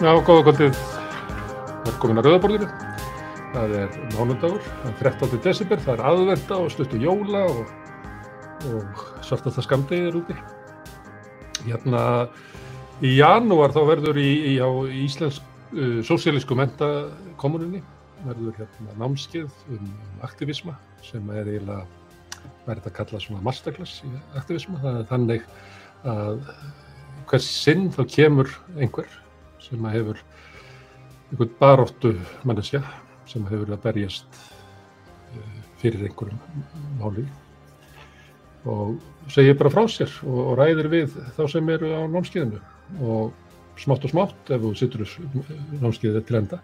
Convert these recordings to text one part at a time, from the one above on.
Já, góða kvöldið. Velkomin að Rauðaborðinu. Það er mánudagur, það er 13. desember, það er aðverda og stuttu jóla og, og svartasta skamdegið er úti. Hérna í janúar þá verður í, í á Íslensk uh, sósíalísku mentakommuninni verður hérna námskeið um, um aktivisma sem er eiginlega verður þetta að kalla svona masterclass í aktivisma. Það er þannig að hvers sinn þá kemur einhver sem að hefur einhvern baróttu manneskja sem hefur verið að berjast eh, fyrir einhverjum máli og segir bara frá sér og, og ræðir við þá sem eru á námskeiðinu og smátt og smátt ef þú sittur námskeiðið til enda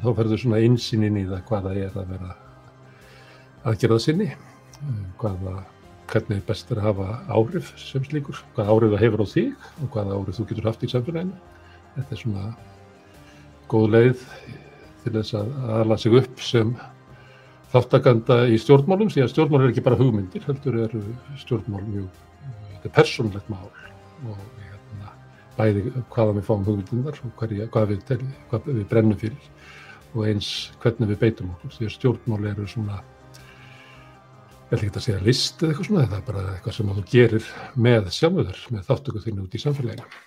þá ferður svona einsinn inn í það hvaða er að vera aðgerða sinni hvaða hvernig er best að hafa áhrif sem slíkur, hvaða áhrif það hefur á þig og hvaða áhrif þú getur haft í samfélaginu. Þetta er svona góð leið til þess að aðla sig upp sem þáttakanda í stjórnmálum, því að stjórnmál er ekki bara hugmyndir, heldur eru stjórnmál mjög, þetta er persónlegt mál og hérna, bæði hvaða við fáum hugmyndunar og hverja, hvað, við, hvað við brennum fyrir og eins hvernig við beitum okkur, því að stjórnmál eru svona ætla ekki að segja list eða eitthvað svona, það er bara eitthvað sem þú gerir með sjálfur, með þáttöku þínu út í samfélaginu.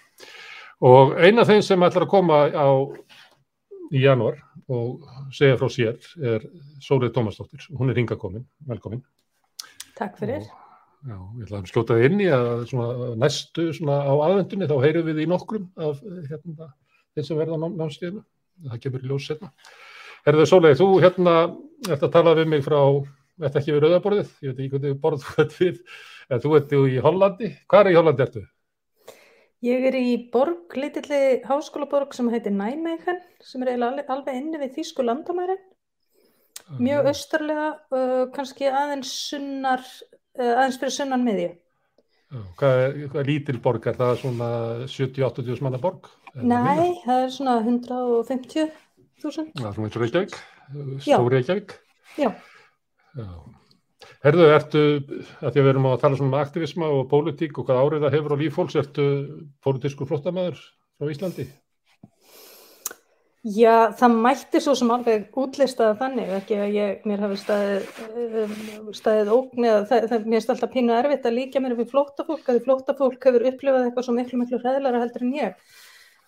Og eina af þeim sem ætlar að koma á í janúar og segja frá sér er Sólið Tómasdóttir, hún er hinga komin, velkomin. Takk fyrir. Og, já, ég ætla að skjóta inn í að svona, næstu svona á aðvendunni þá heyrum við í nokkrum af hérna, þeim sem verða á námstíðinu, það kemur í ljós setna. Herðu Sólið, þú hérna ert að tala við mig frá Þetta ekki við rauðaborðið, ég veit ekki hvernig borð þú ert við, en þú ert í Hollandi. Hvað er í Hollandi ertu? Ég er í borg, litilli háskólaborg sem heitir Nijmegen, sem er eiginlega alveg inni við Þýsku landamærin. Mjög Ah, austarlega, uh, kannski aðeins sunnar, uh, aðeins fyrir sunnan miðju. Hvað er, hvað er lítil borg? Er það svona 70-80 manna borg? Nei, það er svona 150.000. Já, svona eins og Reykjavík, stóri Reykjavík. Já, Já. Herðu, ertu, að því að við erum að tala um aktivisma og pólitík og hvað árið það hefur á líf fólks, ertu pólitískur flottamæður frá Íslandi? Já, það mætti svo sem alveg útlistaða þannig, ekki að ég, mér hafi staðið, um, staðið ógn eða það, það, mér er alltaf pínu erfitt að líka mér við flóttafólk, að því flóttafólk hefur upplifað eitthvað svo miklu, miklu hræðilega heldur en ég.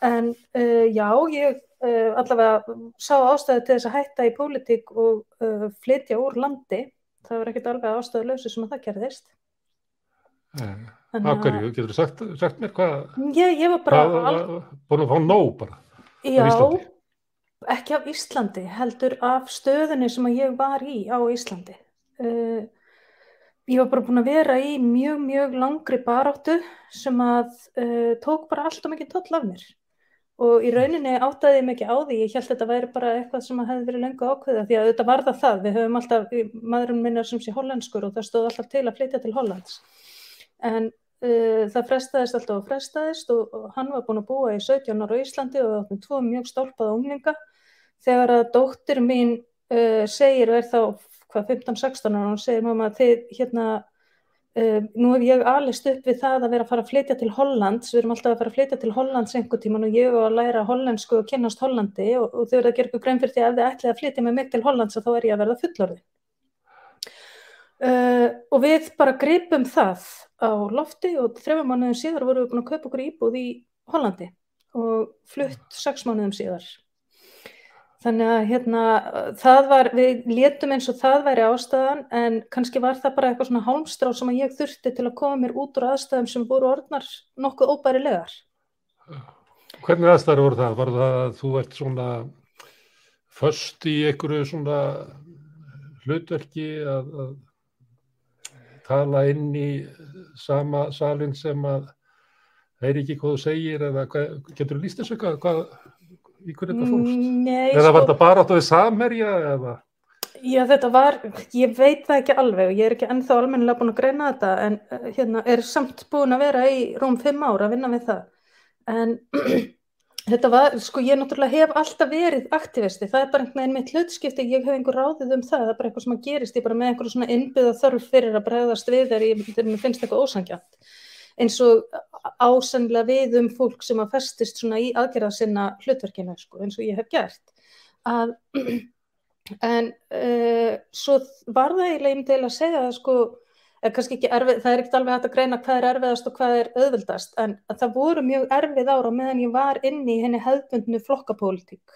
En uh, já, ég uh, allavega sá ástæði til þess að hætta í pólitík og uh, flytja úr landi, það var ekkert alveg ástæðuleysi sem að það gerðist. Hverju, getur þú sagt, sagt mér hvað, Ég, ég var bara, hvað, al, búin að fá nóg bara? já, ekki af Íslandi, heldur af stöðunni sem að ég var í á Íslandi. Uh, ég var bara búin að vera í mjög, mjög langri baráttu sem að uh, tók bara allt og mikið toll af mér. Og í rauninni áttaði ég ekki á því, ég held að þetta væri bara eitthvað sem hefði verið löngu ákveða því að þetta var það það, við höfum alltaf, maðurinn minn er sem sé hollenskur og það stóð alltaf til að flytja til Hollands. En uh, það frestaðist alltaf og frestaðist og, og hann var búin að búa í 17 ára á Íslandi og við áttum tvo mjög stálpaða unglinga þegar að dóttir mín uh, segir og er þá hvað 15-16 ára og hún segir mamma þið hérna uh, nú hef ég alist upp við það að vera að fara að flytja til Hollands, við erum alltaf að fara að flytja til Hollands einhver tíman og ég á að læra hollensku og kynnast Hollandi og, og þau verða að gera ykkur grein fyrir því að ef þið ætlið að flytja með mig til Hollands þá er ég að verða fullorði uh, og við bara gripum það á lofti og þrejum mánuðum síðar vorum við búin að kaupa okkur íbúð í Hollandi og flutt sex mánuðum síðar Þannig að hérna, það var, við létum eins og það væri ástæðan en kannski var það bara eitthvað svona hálmstrá sem að ég þurfti til að koma mér út úr aðstæðum sem voru orðnar nokkuð óbærilegar. Hvernig aðstæður voru það? Var það að þú ert svona först í einhverju svona hlutverki að, að tala inn í sama salin sem að heyri ekki hvað þú segir eða getur þú líst þessu eitthvað hvað, í hverju þetta fórst? Nei, Eða var sko, þetta bara áttu við samherja eða? já þetta var, ég veit það ekki alveg og ég er ekki ennþá almennilega búin að greina þetta en uh, hérna er samt búin að vera í rúm fimm ára að vinna við það. En þetta var, sko ég náttúrulega hef alltaf verið aktivisti, það er bara einhvern veginn mitt hlutskipti, ég hef einhver ráðið um það, það er bara eitthvað sem að gerist, ég er bara með einhverju svona innbyggða þörf fyrir að bregðast við þegar ég, mér finnst eitthvað ósangjönd. Eins og ásannlega við um fólk sem að festist svona í aðgerða sinna hlutverkina sko, eins og ég hef gert að, en uh, svo var það eiginlega um til að segja það sko Erfið, það er ekkert alveg hægt að greina hvað er erfiðast og hvað er auðvildast en það voru mjög erfið ára meðan ég var inni í henni hefðbundnu flokkapólitík.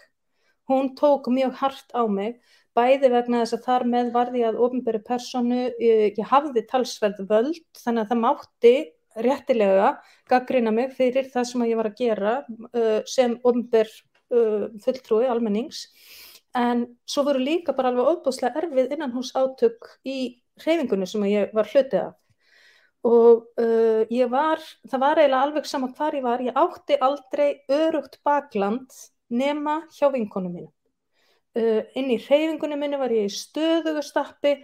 Hún tók mjög hart á mig, bæði vegna þess að þar með varði að ofinberi personu, ég, ég hafði talsverð völd þannig að það mátti réttilega gaggrina mig fyrir það sem ég var að gera uh, sem ofinber uh, fulltrúi almennings en svo voru líka bara alveg óbúslega erfið innan hús átök í hreyfingunni sem ég var hlutið af og uh, ég var, það var eiginlega alveg sama hvar ég var, ég átti aldrei örugt bakland nema hjá vinkonum mínu. Uh, inn í hreyfingunni minni var ég í stöðugastappi,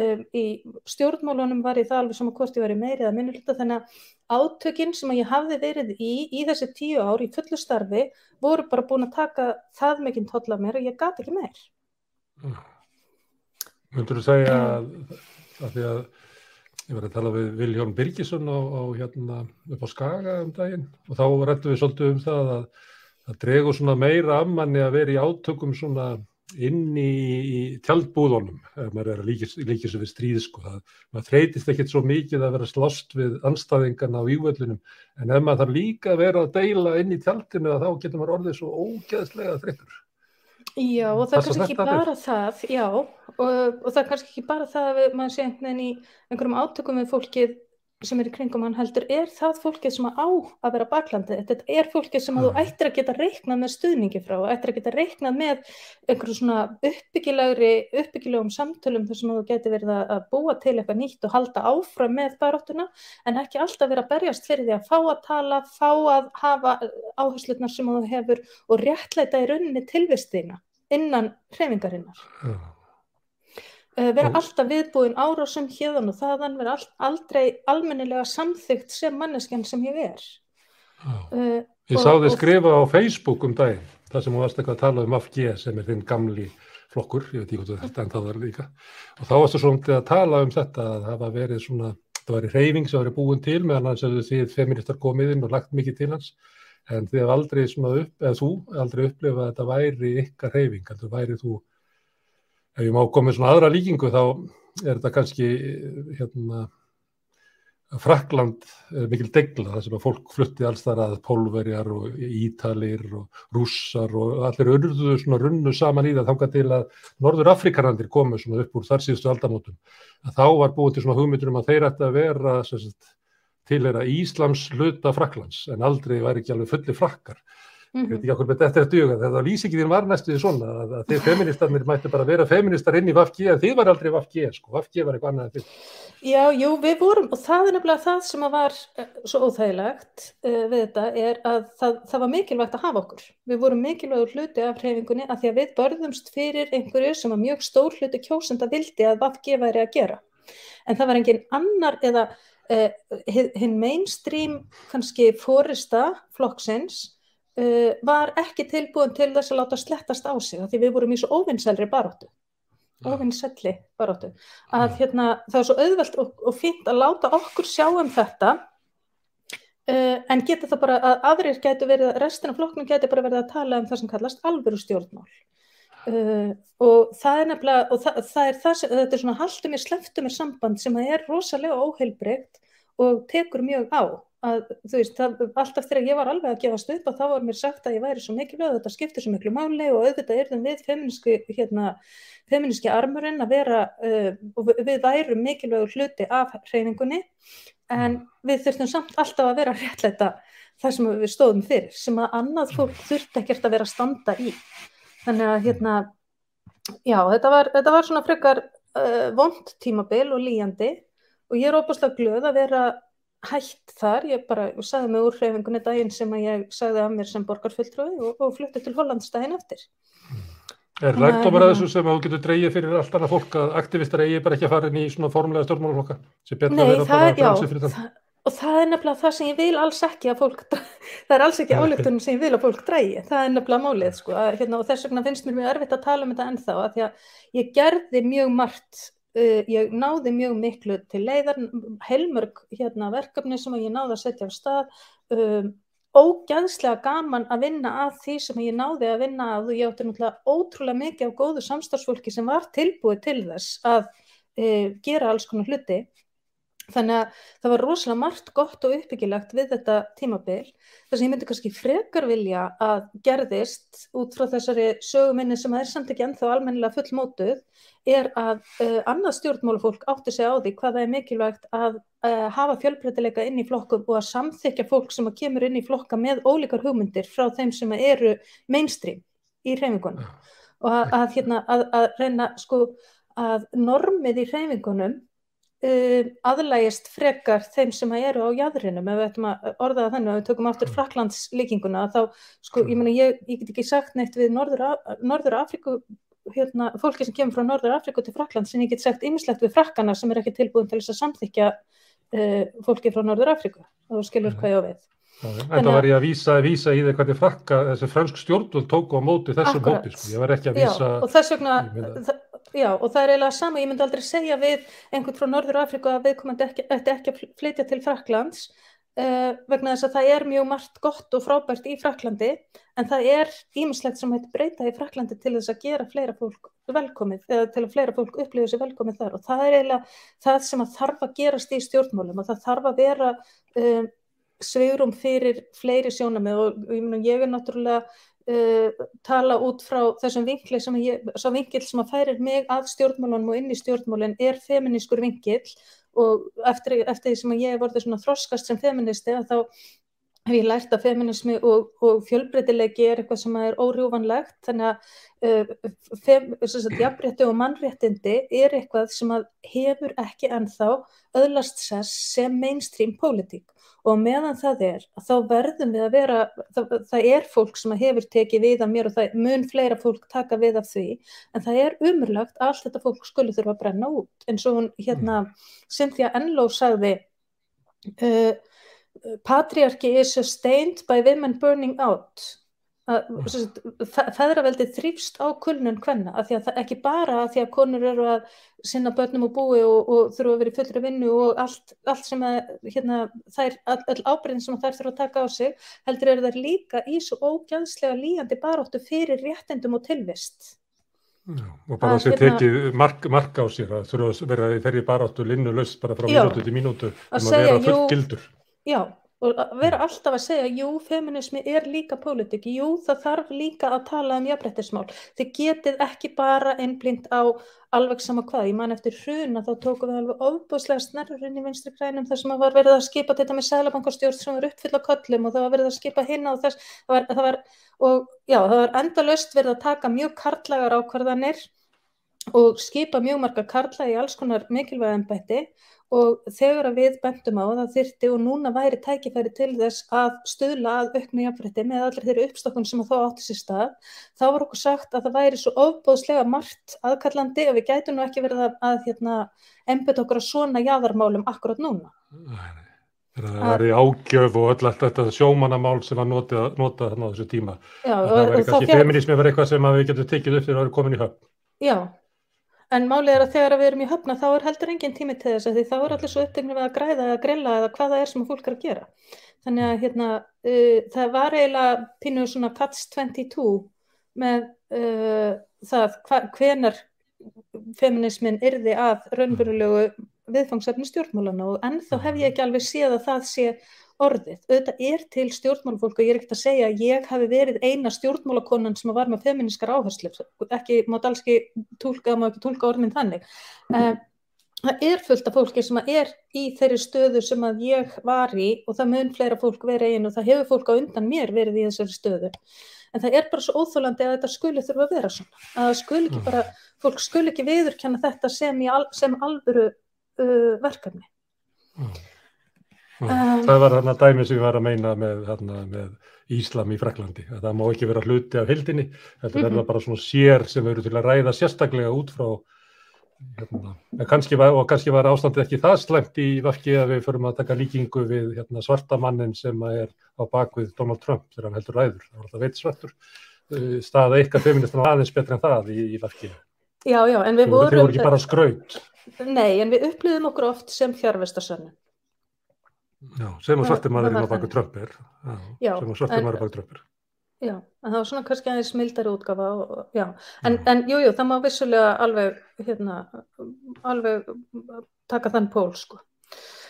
um, í stjórnmálunum var ég það alveg sama hvort ég var í meiri eða minnulita þannig að átökinn sem ég hafði verið í í þessi tíu ár í fullu starfi voru bara búin að taka það mikinn toll af mér og ég gati ekki meir. Möndur þú segja að af því að ég var að tala við Viljón Birgisson á, á hérna upp á Skaga um daginn og þá rættum við svolítið um það að það dregur svona meira af manni að vera í átökum svona inn í, tjaldbúðunum ef maður er að líka sér við stríð sko. það, maður þreytist ekkert svo mikið að vera slost við anstæðingarna á vývöldunum en ef maður þarf líka að vera að deila inn í tjaldinu þá getur maður orðið svo ógeðslega þreytur Já og það er kannski ekki bara það, já. Og, og það er kannski ekki bara það að maður sé einhvern veginn í einhverjum átökum við fólkið sem er í kringum hann heldur, er það fólkið sem á að vera baklandi, þetta er fólkið sem að þú ættir að geta reiknað með stuðningi frá, ættir að geta reiknað með einhverju svona uppbyggilegri, uppbyggilegum samtölum þar sem þú geti verið að búa til eitthvað nýtt og halda áfram með baróttuna en ekki alltaf vera að berjast fyrir því að fá að tala, fá að hafa áherslutnar sem þú hefur og réttleita í rauninni tilvistina innan hrefingarinnar. Uh, vera alltaf viðbúin árásum hérðan og þaðan, vera aldrei almennilega samþygt sem manneskjan sem ég er. Uh, ég sá þið skrifa á Facebook um daginn, það sem þú varst eitthvað að tala um AFG sem er þinn gamli flokkur, ég veit ekki hvað þetta en það var líka, og þá varstu svona að tala um þetta að það var verið svona, það var í reyfing sem var búin til meðan hans að þið feministar komið inn og lagt mikið til hans, en þið hef aldrei svona upp, eða þú aldrei upplifað að þetta væri ykkar reyfing, þú ef ég má koma með svona aðra líkingu þá er þetta kannski hérna Frakland er mikil degla þar sem að fólk flutti alls þar að pólverjar og ítalir og rússar og allir örðuðu svona runnu saman í það þángar til að Norður Afrikarandir komu svona upp úr þar síðustu aldamótum að þá var búin til svona hugmyndur um að þeir ætti að vera sagt, til þeirra Íslams hluta Fraklands en aldrei væri ekki alveg fulli frakkar. Ég veit ekki okkur með þetta er duga, þetta lýsingin var næstuði svona að, að þið feministarnir mættu bara vera feministar inn í VFG en þið var aldrei VFG sko, VFG var eitthvað annað en þið. Já, jú, við vorum og það er nefnilega það sem var uh, svo óþægilegt uh, við þetta er að það, það var mikilvægt að hafa okkur. Við vorum mikilvægur hluti af hreyfingunni að því að við börðumst fyrir einhverju sem var mjög stór hluti kjósenda vildi að VFG væri að gera. En það var engin annar eða uh, hinn mainstream kannski fórista flokksins uh, var ekki tilbúin til þess að láta slettast á sig því við vorum í svo óvinnselri baróttu óvinnselli baróttu að hérna, það er svo auðvelt og, og fínt að láta okkur sjá um þetta uh, en getur það bara að aðrir getur verið, restina flokknum getur bara verið að tala um það sem kallast alvöru stjórnmál. Uh, og það er nefnilega og það, það er það sem, þetta er svona haldum mér, sleftum mér samband sem er rosalega óheilbreykt og tekur mjög á að þú veist, það, alltaf þegar ég var alveg að gefast upp að þá var mér sagt að ég væri svo mikilvæg þetta skiptir svo miklu máli og auðvitað er það við feminíski, hérna, feminíski armurinn að vera uh, við værum mikilvægur hluti af hreyningunni en við þurftum samt alltaf að vera réttleita það sem við stóðum fyrir sem að annað fólk þurfti ekkert að vera standa í. Þannig að hérna já, þetta var, þetta var svona frekar uh, vond tímabil og líjandi og ég er óbúslega glöð að vera hætt þar, ég bara sagði mig úr hreifingunni daginn sem að ég sagði að mér sem borgarfulltrúi og, og flutti til Hollands daginn eftir. Er lægdómar að þessu sem að þú getur dreyið fyrir allt annað fólk að aktivistar eigi bara ekki að fara inn í svona formulega stjórnmálaflokka? Sem betur að vera bara að frelsi fyrir það og það er nefnilega það sem ég vil alls ekki að fólk það er alls ekki álíktunum sem ég vil að fólk drægi það er nefnilega málið sko að, hérna, og þess vegna finnst mér mjög erfitt að tala um þetta ennþá að því að ég gerði mjög margt ég náði mjög miklu til leiðar, heilmörg hérna, verkefni sem ég náði að setja á stað, um, ógæðslega gaman að vinna að því sem ég náði að vinna að og ég átti náttúrulega ótrúlega mikið á góðu samstarfsfólki sem var tilbúið til þess að uh, gera alls konar hluti Þannig að það var rosalega margt gott og uppbyggilegt við þetta tímabil. Það sem ég myndi kannski frekar vilja að gerðist út frá þessari söguminni sem er samt ekki ennþá almennilega full mótuð er að uh, annað stjórnmálufólk átti sig á því hvað það er mikilvægt að uh, hafa fjölbreytileika inn í flokkum og að samþykja fólk sem að kemur inn í flokka með ólíkar hugmyndir frá þeim sem eru mainstream í hreyfingunum. Og að, að, hérna, að, að reyna sko að normið í hreyfingunum uh, aðlægist frekar þeim sem eru á jæðrinum ef við ættum að orða það þannig að við tökum aftur Fraklands líkinguna þá sko ég, meni, ég, ég get ekki sagt neitt við Norður, Afriku hérna, fólki sem kemur frá Norður Afriku til Fraklands en ég get sagt ymmislegt við frakkana sem er ekki tilbúin til þess að samþykja uh, fólki frá Norður Afriku og skilur hvað ég á við. Það var ég að vísa, vísa í því hvernig frakka þessi fransk stjórnvöld tóku á móti þessum hópi, sko. ég var ekki að vísa Já, og þess vegna, Já, og það er eiginlega sama, ég myndi aldrei segja við einhvern frá Norður Afrika að viðkomandi ekki, ekki, ekki að flytja til Fraklands uh, vegna þess að það er mjög margt gott og frábært í Fraklandi en það er ímislegt sem hægt breyta í Fraklandi til þess að gera fleira fólk velkomið eða til að fleira fólk upplifa sér velkomið þar. Og það er eiginlega það sem að þarf að gerast í stjórnmálum og það þarf að vera um, svegrum fyrir fleiri sjónamið og ég, ég er náttúrulega uh, tala út frá þessum vinkli sem ég, svo vinkil sem að færir mig að stjórnmálunum og inn í stjórnmálun er feminískur vinkil og eftir, eftir því sem ég hef vorið svona þroskast sem feministi að þá hef ég lært að feminismi og, og fjölbreytilegi er eitthvað sem er órjúvanlegt þannig að uh, jafnrétti og mannréttindi er eitthvað sem hefur ekki ennþá öðlast sess sem mainstream pólitík. Og meðan það er þá verðum við að vera það, það er fólk sem hefur tekið við af mér og það mun fleira fólk taka við af því. En það er umurlagt allt þetta fólk skulle þurfa að brenna út. Eins og hún hérna Cynthia Enlow sagði uh, patriarchy is sustained by women burning out. Feðraveldið þrýfst á kulnun hvenna, af því að það ekki bara að því að konur eru að sinna börnum og búi og, og þurfa að vera í fullri vinnu og allt, allt sem að hérna, þær, all ábreyðin sem þær þurfa að taka á sig, heldur eru þær líka í svo ógæðslega líjandi baróttu fyrir réttendum og tilvist. Já, og bara þess að hérna, tekið mark, mark á sér að þurfa að vera í ferri baróttu linnu laust bara frá mínútu til mínútu um að vera fullt gildur Já, og vera alltaf að segja, jú, feminismi er líka pólitík, jú, það þarf líka að tala um jafnbrettismál, þið getið ekki bara einblind á alveg sama hvað, ég man eftir hruna þá tókum við alveg ofbúslega snerrurinn í vinstri grænum þar sem að var verið að skipa þetta með sælabankastjórn sem var uppfyll á kollum og það var verið að skipa hinna og þess, það var, það var og já, það var endalöst verið að taka mjög kartlagar ákvarðanir og skipa mjög marga kartla í alls konar mikilvæg og þegar við bendum á það þyrti og núna væri tækifæri til þess að stöðla að auknu jafnfrætti með allir þeirri uppstokkun sem þá átti sér stað, þá var okkur sagt að það væri svo ofbóðslega margt aðkallandi og við gætum nú ekki verið að, að hérna, embet okkur að svona jáðarmálum akkurat núna. Það var í ágjöf og öll allt þetta sjómanamál sem var notað, notað þarna á þessu tíma. Já, það var kannski feminismi var eitthvað sem við getum tekið upp þegar við erum komin í höfn. Já, En málið er að þegar við erum í höfna þá er heldur engin tími til þess að því þá er allir svo upptegnum að græða eða grilla eða hvaða er sem fólk er að gera. Þannig að hérna, uh, það var eiginlega pínuð svona catch 22 með uh, það hva, hvenar feminismin yrði að raunverulegu viðfangsefni stjórnmálana og ennþá hef ég ekki alveg séð að það sé orðið. Auðvitað er til stjórnmálafólk og ég er ekkert að segja að ég hafi verið eina stjórnmálakonan sem var með feministkar áherslu, ekki, alls ekki tólka, má ekki tólka orðin þannig. Um, það er fullt af fólki sem er í þeirri stöðu sem að ég var í og það mun fleira fólk verið einu og það hefur fólk á undan mér verið í þessari stöðu. En það er bara svo óþólandi að þetta skuli þurfa að vera svona. Að skuli ekki bara, fólk skuli ekki viðurkenna þetta sem, al, sem alvöru uh, verkefni. Mm. Um, það var þarna dæmi sem ég var að meina með, þarna, með Íslam í Fraklandi að það má ekki vera hluti af hildinni þetta er það bara svona sér sem eru til að ræða sérstaklega út frá hérna, kannski var, og kannski var ástandið ekki það slemt í vafki að við förum að taka líkingu við hérna, svartamannin sem er á bakvið Donald Trump þegar hann heldur ræður, það var alltaf veit svartur. Uh, staða eitthvað feministan aðeins betra en það í, í vafki Já, já, en við vorum... Það voru ekki bara skraut. nei, en við upplýðum okkur oft sem fjárvestasönnum. Já, sem að svartir maðurinn á baku. Trump er. Já, sem að svartir en- maður á baku Trump er. Já, en það var svona kannski aðeins mildari útgafa og, og- já, en, Já. en jú, jú, það má vissulega alveg, hérna, alveg taka þann pól, sko.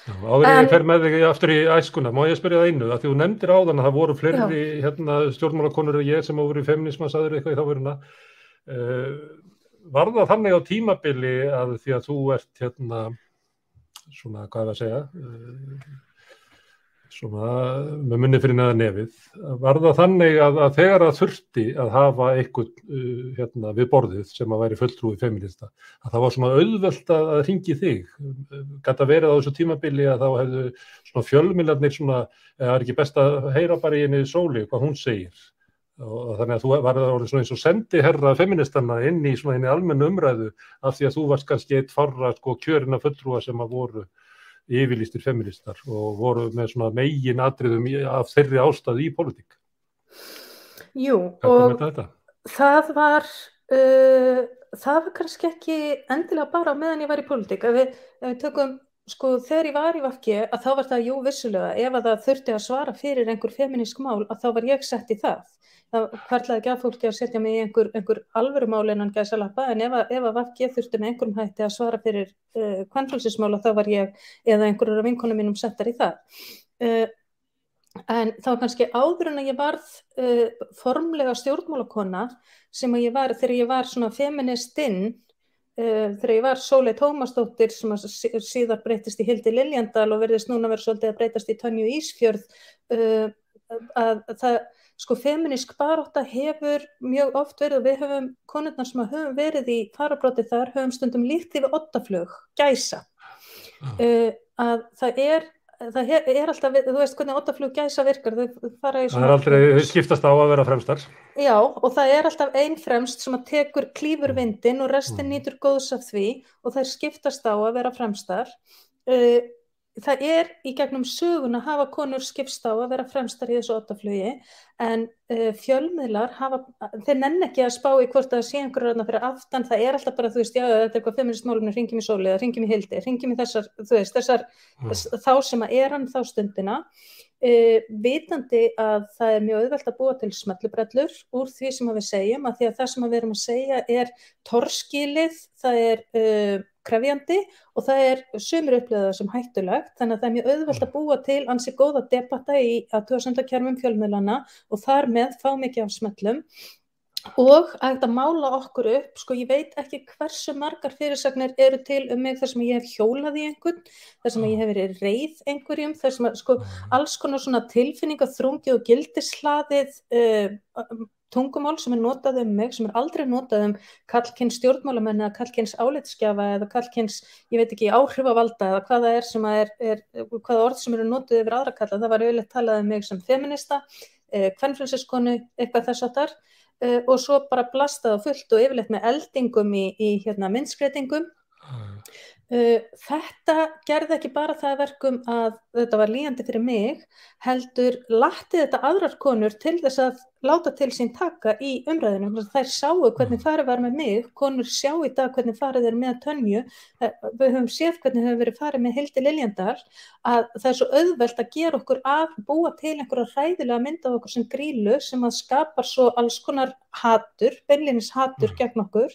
Já, áður en ég fer með þig aftur í æskuna, má ég spyrja það einu, að þú nefndir áðan að það voru fleiri hérna, stjórnmálakonur en ég sem voru í feminisma, saður eitthvað í þáveruna. Uh, var það þannig á tímabili að því að þú ert hérna, svona, hvað er að segja, uh, svona, með munni fyrir neða nefið, var það þannig að, að þegar það þurfti að hafa eitthvað uh, hérna, við borðið sem að væri fulltrúi feminista, að það var svona auðvelt að, ringi þig? Gæti að verið á þessu tímabili að þá hefðu svona fjölmilarnir svona, er ekki best að heyra bara í henni sóli hvað hún segir? Og þannig að þú var það orðið svona eins og sendi herra feministanna inn í svona henni almennu umræðu af því að þú varst kannski eitt farra sko kjörina fulltrúa sem að voru yfirlýstir feministar og voru með svona megin atriðum af þeirri ástæðu í pólitík. Jú, og það var, uh, það var kannski ekki endilega bara meðan ég var í pólitík. Ef við, ef við tökum, sko, þegar ég var í VG, að þá var það, jú, vissulega, ef að það þurfti að svara fyrir einhver feminísk mál, að þá var ég sett í það. Það hverlaði ekki að fólki að setja mig í einhver, einhver alvöru mál innan gæsa lappa, en ef að, ef að VG þurfti með einhverjum hætti að svara fyrir uh, kvannfælsismála, þá var ég, eða einhverjur af vinkonum mínum settar í það. Uh, En var kannski áður en að ég varð uh, formlega stjórnmálakona sem að ég var, þegar ég var svona feministinn, þegar ég var Sólei Tómasdóttir sem síðar breytist í Hildi Liljandal og verðist núna verið svolítið að breytast í Tönju Ísfjörð, að það, sko feministk baróta hefur mjög oft verið og við höfum, konurnar sem höfum verið í farabróti þar, höfum stundum líkt yfir ottaflug, gæsa uh, að það er það er, er alltaf, við- þú veist hvernig ottaflug gæsa virkar, þau fara í Það er aldrei, skiptast á að vera fremstar. Já, og það er alltaf einn fremst sem að tekur klífur vindin og restin Mm. nýtur góðs af því og þær skiptast á að vera fremstar. Uh, það er í gegnum sögun að hafa konur skipst á að vera fremstar í þessu ottaflugi en uh, fjölmiðlar hafa, þeir nenn ekki að spá í hvort það sé einhverjum þarna fyrir aftan, það er alltaf bara, þú veist, já, þetta er eitthvað feminist málumni, ringjum í sóli eða ringjum í hildi, ringjum í þessar, þú veist, þessar Mm. þá sem að er hann þá stundina uh, vitandi að það er mjög auðvelt að búa til smellubrellur úr því sem að við segjum að því að það sem að við erum að segja er torskilið, það er uh, krefjandi og það er sumir upplöða sem hættulegt. Þannig að það er mjög auðvelt að búa til ansi góða debatta í að tjóðsendakerfum fjölmiðlana og þar með fá mikið af smellum. Og að þetta mála okkur upp, sko ég veit ekki hversu margar fyrirsagnir eru til um mig þar sem ég hef hjólað í einhvern, þar sem ég hef verið reið einhverjum, þar sem að sko alls konar svona tilfinninga þrungi og gildislaðið uh, tungumál sem er notað um mig, sem er aldrei notað um kallkynns stjórnmálamenn eða kallkynns álitskjafa eða kallkynns, ég veit ekki, áhrifavalda eða hvaða er sem er, er hvaða orð sem eru notað yfir aðra kalla, það var auðvitað talað um mig sem feminista, uh, kvennfrelsiskonu, eitthvað þess að þar uh, og svo bara blastað og fullt og yfirleitt með eldingum í, í hérna, myndskreitingum Uh, þetta gerði ekki bara það að verkum að þetta var líjandi fyrir mig, heldur latti þetta aðrar konur til þess að láta til sín taka í umræðinu. Þær sáu hvernig farið var með mig, konur sjá í dag hvernig farið er með tönju, við höfum séð hvernig hefur verið farið með Hildi Liljandal, að það er svo auðvelt að gera okkur að búa til einhverja ræðilega mynd af okkur sem grílu sem að skapar svo alls konar hatur, beinlinis hatur gegn okkur,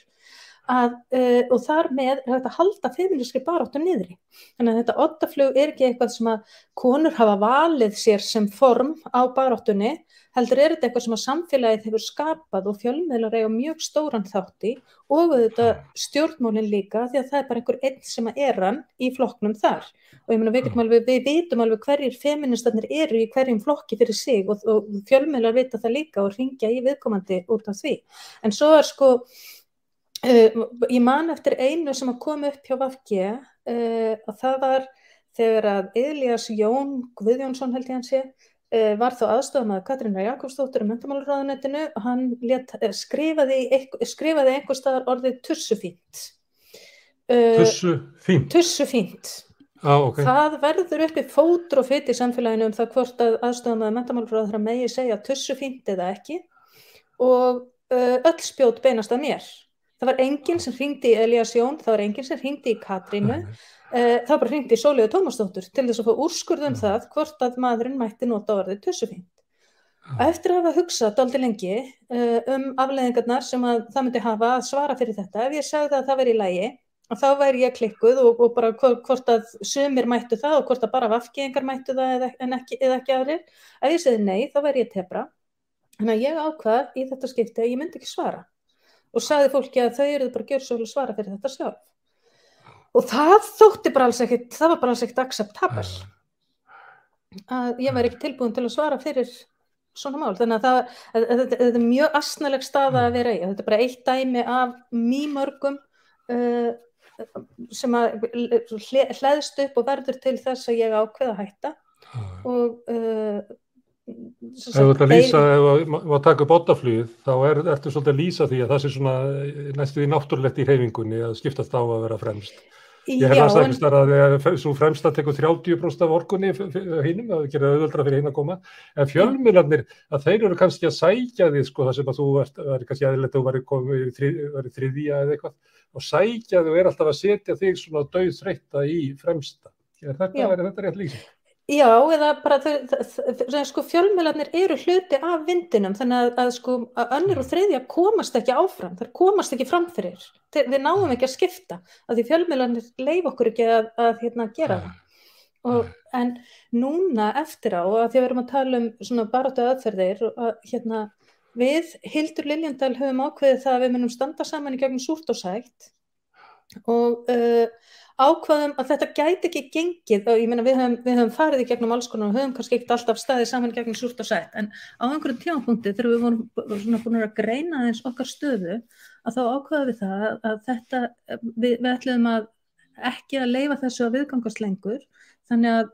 Að, uh, og þar með er þetta að halda feministri baráttu niðri. Þannig að þetta ottaflug er ekki eitthvað sem að konur hafa valið sér sem form á baráttunni, heldur er þetta eitthvað sem að samfélagið hefur skapað og fjölmiðlar eiga mjög stóran þátti og þetta stjórnmólinn líka því að það er bara einhver einn sem að er hann í flokknum þar. Og ég meina við, alveg, við vitum alveg hverjir feministarnir eru í hverjum flokki fyrir sig og, og fjölmiðlar vita það líka og ringja í viðkomandi út af því. En svo er sko Uh, ég man eftir einu sem að koma upp hjá Vafge uh, að það var þegar að Elias Jón Guðjónsson held ég hann sé uh, var þá aðstofað með Katrínar Jakobsdóttur um mentamálurraðunettinu og hann let, skrifaði, skrifaði einhver staðar orðið tussufínt Tussufínt? Tussufínt Ah, okay. Það verður uppi fótur og fyrt í samfélaginu um það hvort að aðstofað með mentamálurraðunettinu megi segja tussufínt eða ekki og öll spjót beinast að mér það var enginn sem hringdi í Elias Jón, það var enginn sem hringdi í Katrínu, uh, það bara hringdi í Sóliðu Tómasdóttur til þess að fá úrskurðum það hvort að maðurinn mætti nota orðið tussufínt. Eftir að hafa hugsað daldi lengi uh, um afleðingarnar sem að það myndi hafa að svara fyrir þetta, ef ég sagði að það veri í lægi, þá væri ég klikkuð og, og bara hvort að sumir mættu það og hvort að bara vafkiðingar mættu það eða ekki, eða ekki aðrir. Ef ég segði nei, þá væri ég tebra. Þannig að ég ákvað í þetta skipti að ég myndi ekki svara og sagði fólki að þau eruð bara að gera svo að svara fyrir þetta sjálf. Og það þótti bara alls ekkit, það var bara alls ekkit acceptabel að ég væri ekki tilbúin til að svara fyrir svona mál. Þannig að þetta er mjög asnaleg staða að vera í. Þetta er bara eitt dæmi af mýmörgum uh, sem að hlæðst upp og verður til þess að ég ákveða að hætta og uh, Ef þú ert að lýsa, ef þú að taka upp ótaflýð, þá er, ertu svolítið að lýsa því að það sé svona næstu því náttúrulegt í reyfingunni að skiptast á að vera fremst. Ég hef að segja að það er svo fremst að teku 30% af orkunni hinnum, að gera auðvöldra fyrir hinn að koma, en fjölmiðlarnir, að þeir eru kannski að sækja því, sko, það sem að þú það er kannski aðilegt að þú væri þriðja eða eitthvað, og sækja því og er alltaf að setja þig svona döð þreytta í fremsta. Er þetta, er þetta rétt lýsing? Já, eða bara þau, sko fjölmjölarnir eru hluti af vindinum þannig að, að sko að önnur og þriðja komast ekki áfram, þar komast ekki framfyrir, við náum ekki að skipta að því fjölmjölarnir leif okkur ekki að, að hérna gera það. Og, en núna eftir á að því að við erum að tala um svona baratu aðferðir að hérna við Hildur Liljendal höfum ákveðið það að við munum standa saman í gegnum súrt og sætt. Og uh, ákvaðum að þetta gæti ekki gengið og ég meina við höfum, við höfum farið í gegnum alls konar og höfum kannski ekkert alltaf staðið saman gegnum súrt og sætt en á einhverjum tímapunkti þegar við vorum búin að greina eins okkar stöðu að þá ákvaðum við það að þetta, við, við ætlum að ekki að leifa þessu að viðgangast lengur þannig að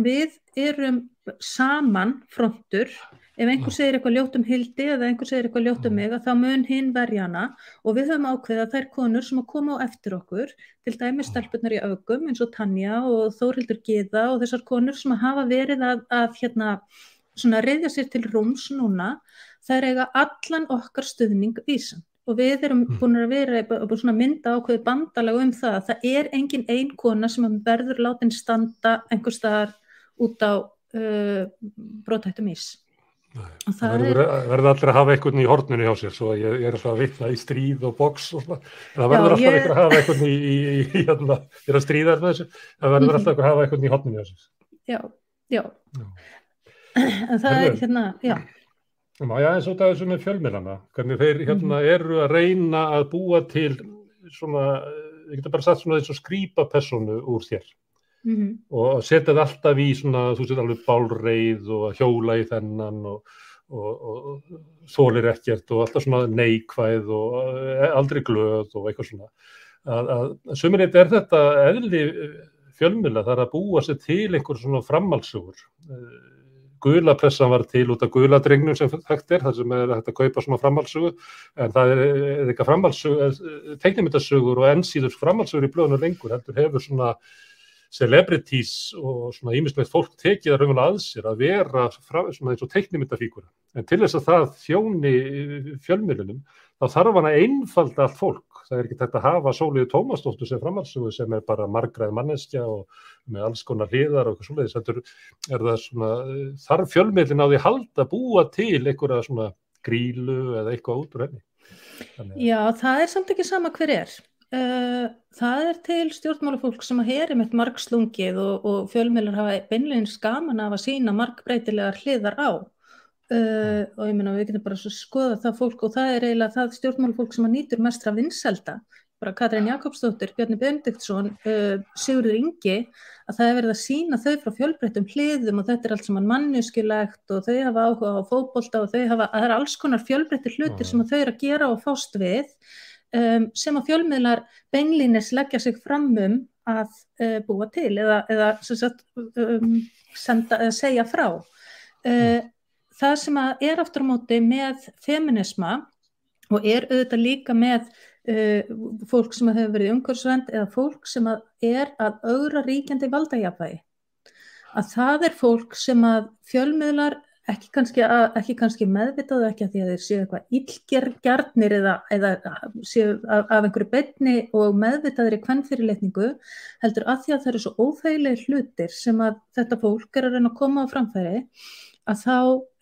við erum saman frontur ef einhver segir eitthvað ljótt um hildi eða einhver segir eitthvað ljótt um mig þá mun hinn verjana og við höfum ákveðið að þær konur sem að koma á eftir okkur til dæmi stelpunar í augum eins og Tanja og Þórildur Gíða og þessar konur sem að hafa verið að, að hérna svona reyðja sér til rúms núna þær eiga allan okkar stuðning vísan og við erum mm. búin að vera búin að mynda ákveði bandalega um það að það er engin ein kona sem verður látin standa einhver staðar út á uh, brotættum ís Það verður allir að hafa einhvern í horninu hjá sér svo ég, ég er alltaf að vitna í stríð og boks og það verður alltaf ég... að hafa einhvern í, í, í, í hérna, ég er að stríða með þessu, það verður alltaf að hafa einhvern í horninu hjá sér. Já, já, já. en það er hérna, já. Já, já eins og það er svona fjölmilana, hvernig þeir hérna mm. eru að reyna að búa til svona, ég geta bara sagt svona eins og skrýpa personu úr þér. Mm -hmm. og setja það alltaf í svona, þú setja alveg bálreið og hjóla í þennan og, og, og þólir ekkert og alltaf svona neikvæð og e, aldrei glöð og eitthvað svona. Að, að eitt er þetta eðli fjölmjöla þar að búa sér til einhver svona framhalsugur e, gulapressan var til út af guladrengnum sem þetta er, það sem er hægt að kaupa svona framhalsugu en það er, er eitthvað framhalsugur teiknumyndasugur og ennsýður framhalsugur í blöðinu lengur, heldur hefur svona celebrities og svona ímislegt fólk tekið að raunverulega að sér að vera frá, svona eins og teiknimyndafíkura. En til þess að það þjóni fjölmjölunum, þá þarf hann að einfalda allt fólk. Það er ekki þetta að hafa Sóliði Tómasdóttur sem framhalsugu sem er bara margraði manneskja og með alls konar hliðar og eitthvað svoleiðis. Þetta er það svona, þarf fjölmjölun á því halda búa til einhverja svona grílu eða eitthvað út úr henni. Já, það er samt ekki sama hver er. Uh, það er til stjórnmálafólk sem að heri með margslungið og, og fjölmjölar hafa beinleginn skaman af að sína margbreytilegar hliðar á. Uh, og ég minna við getum bara skoða það fólk og það er eiginlega það stjórnmálafólk sem að nýtur mestra vinselda bara Katrín Jakobsdóttir, Bjarni Bendiktsson uh, Sigurður Ingi að það er verið að sína þau frá fjölbreytum hliðum og þetta er allt saman mannuskilegt og þau hafa áhuga á fókbólta og hafa, það er alls konar fjölbreytir hlutir sem þau eru að gera og fást við um, sem að fjölmiðlar beinlínis leggja sig fram um að uh, búa til eða, eða sagt, um, senda, segja frá. Uh, það sem er aftur á móti með feminisma og er auðvitað líka með uh, fólk sem hefur verið umhverfsvend eða fólk sem er að augra ríkjandi valdajafægi að það er fólk sem að fjölmiðlar ekki kannski, að, ekki kannski meðvitaðu ekki að því að þeir séu eitthvað illgergjarnir eða, eða séu af, af einhverju betni og meðvitaður í kvennfyrirleitningu heldur að því að það eru svo óþægileg hlutir sem að þetta fólk er að reyna að koma á framfæri að þá,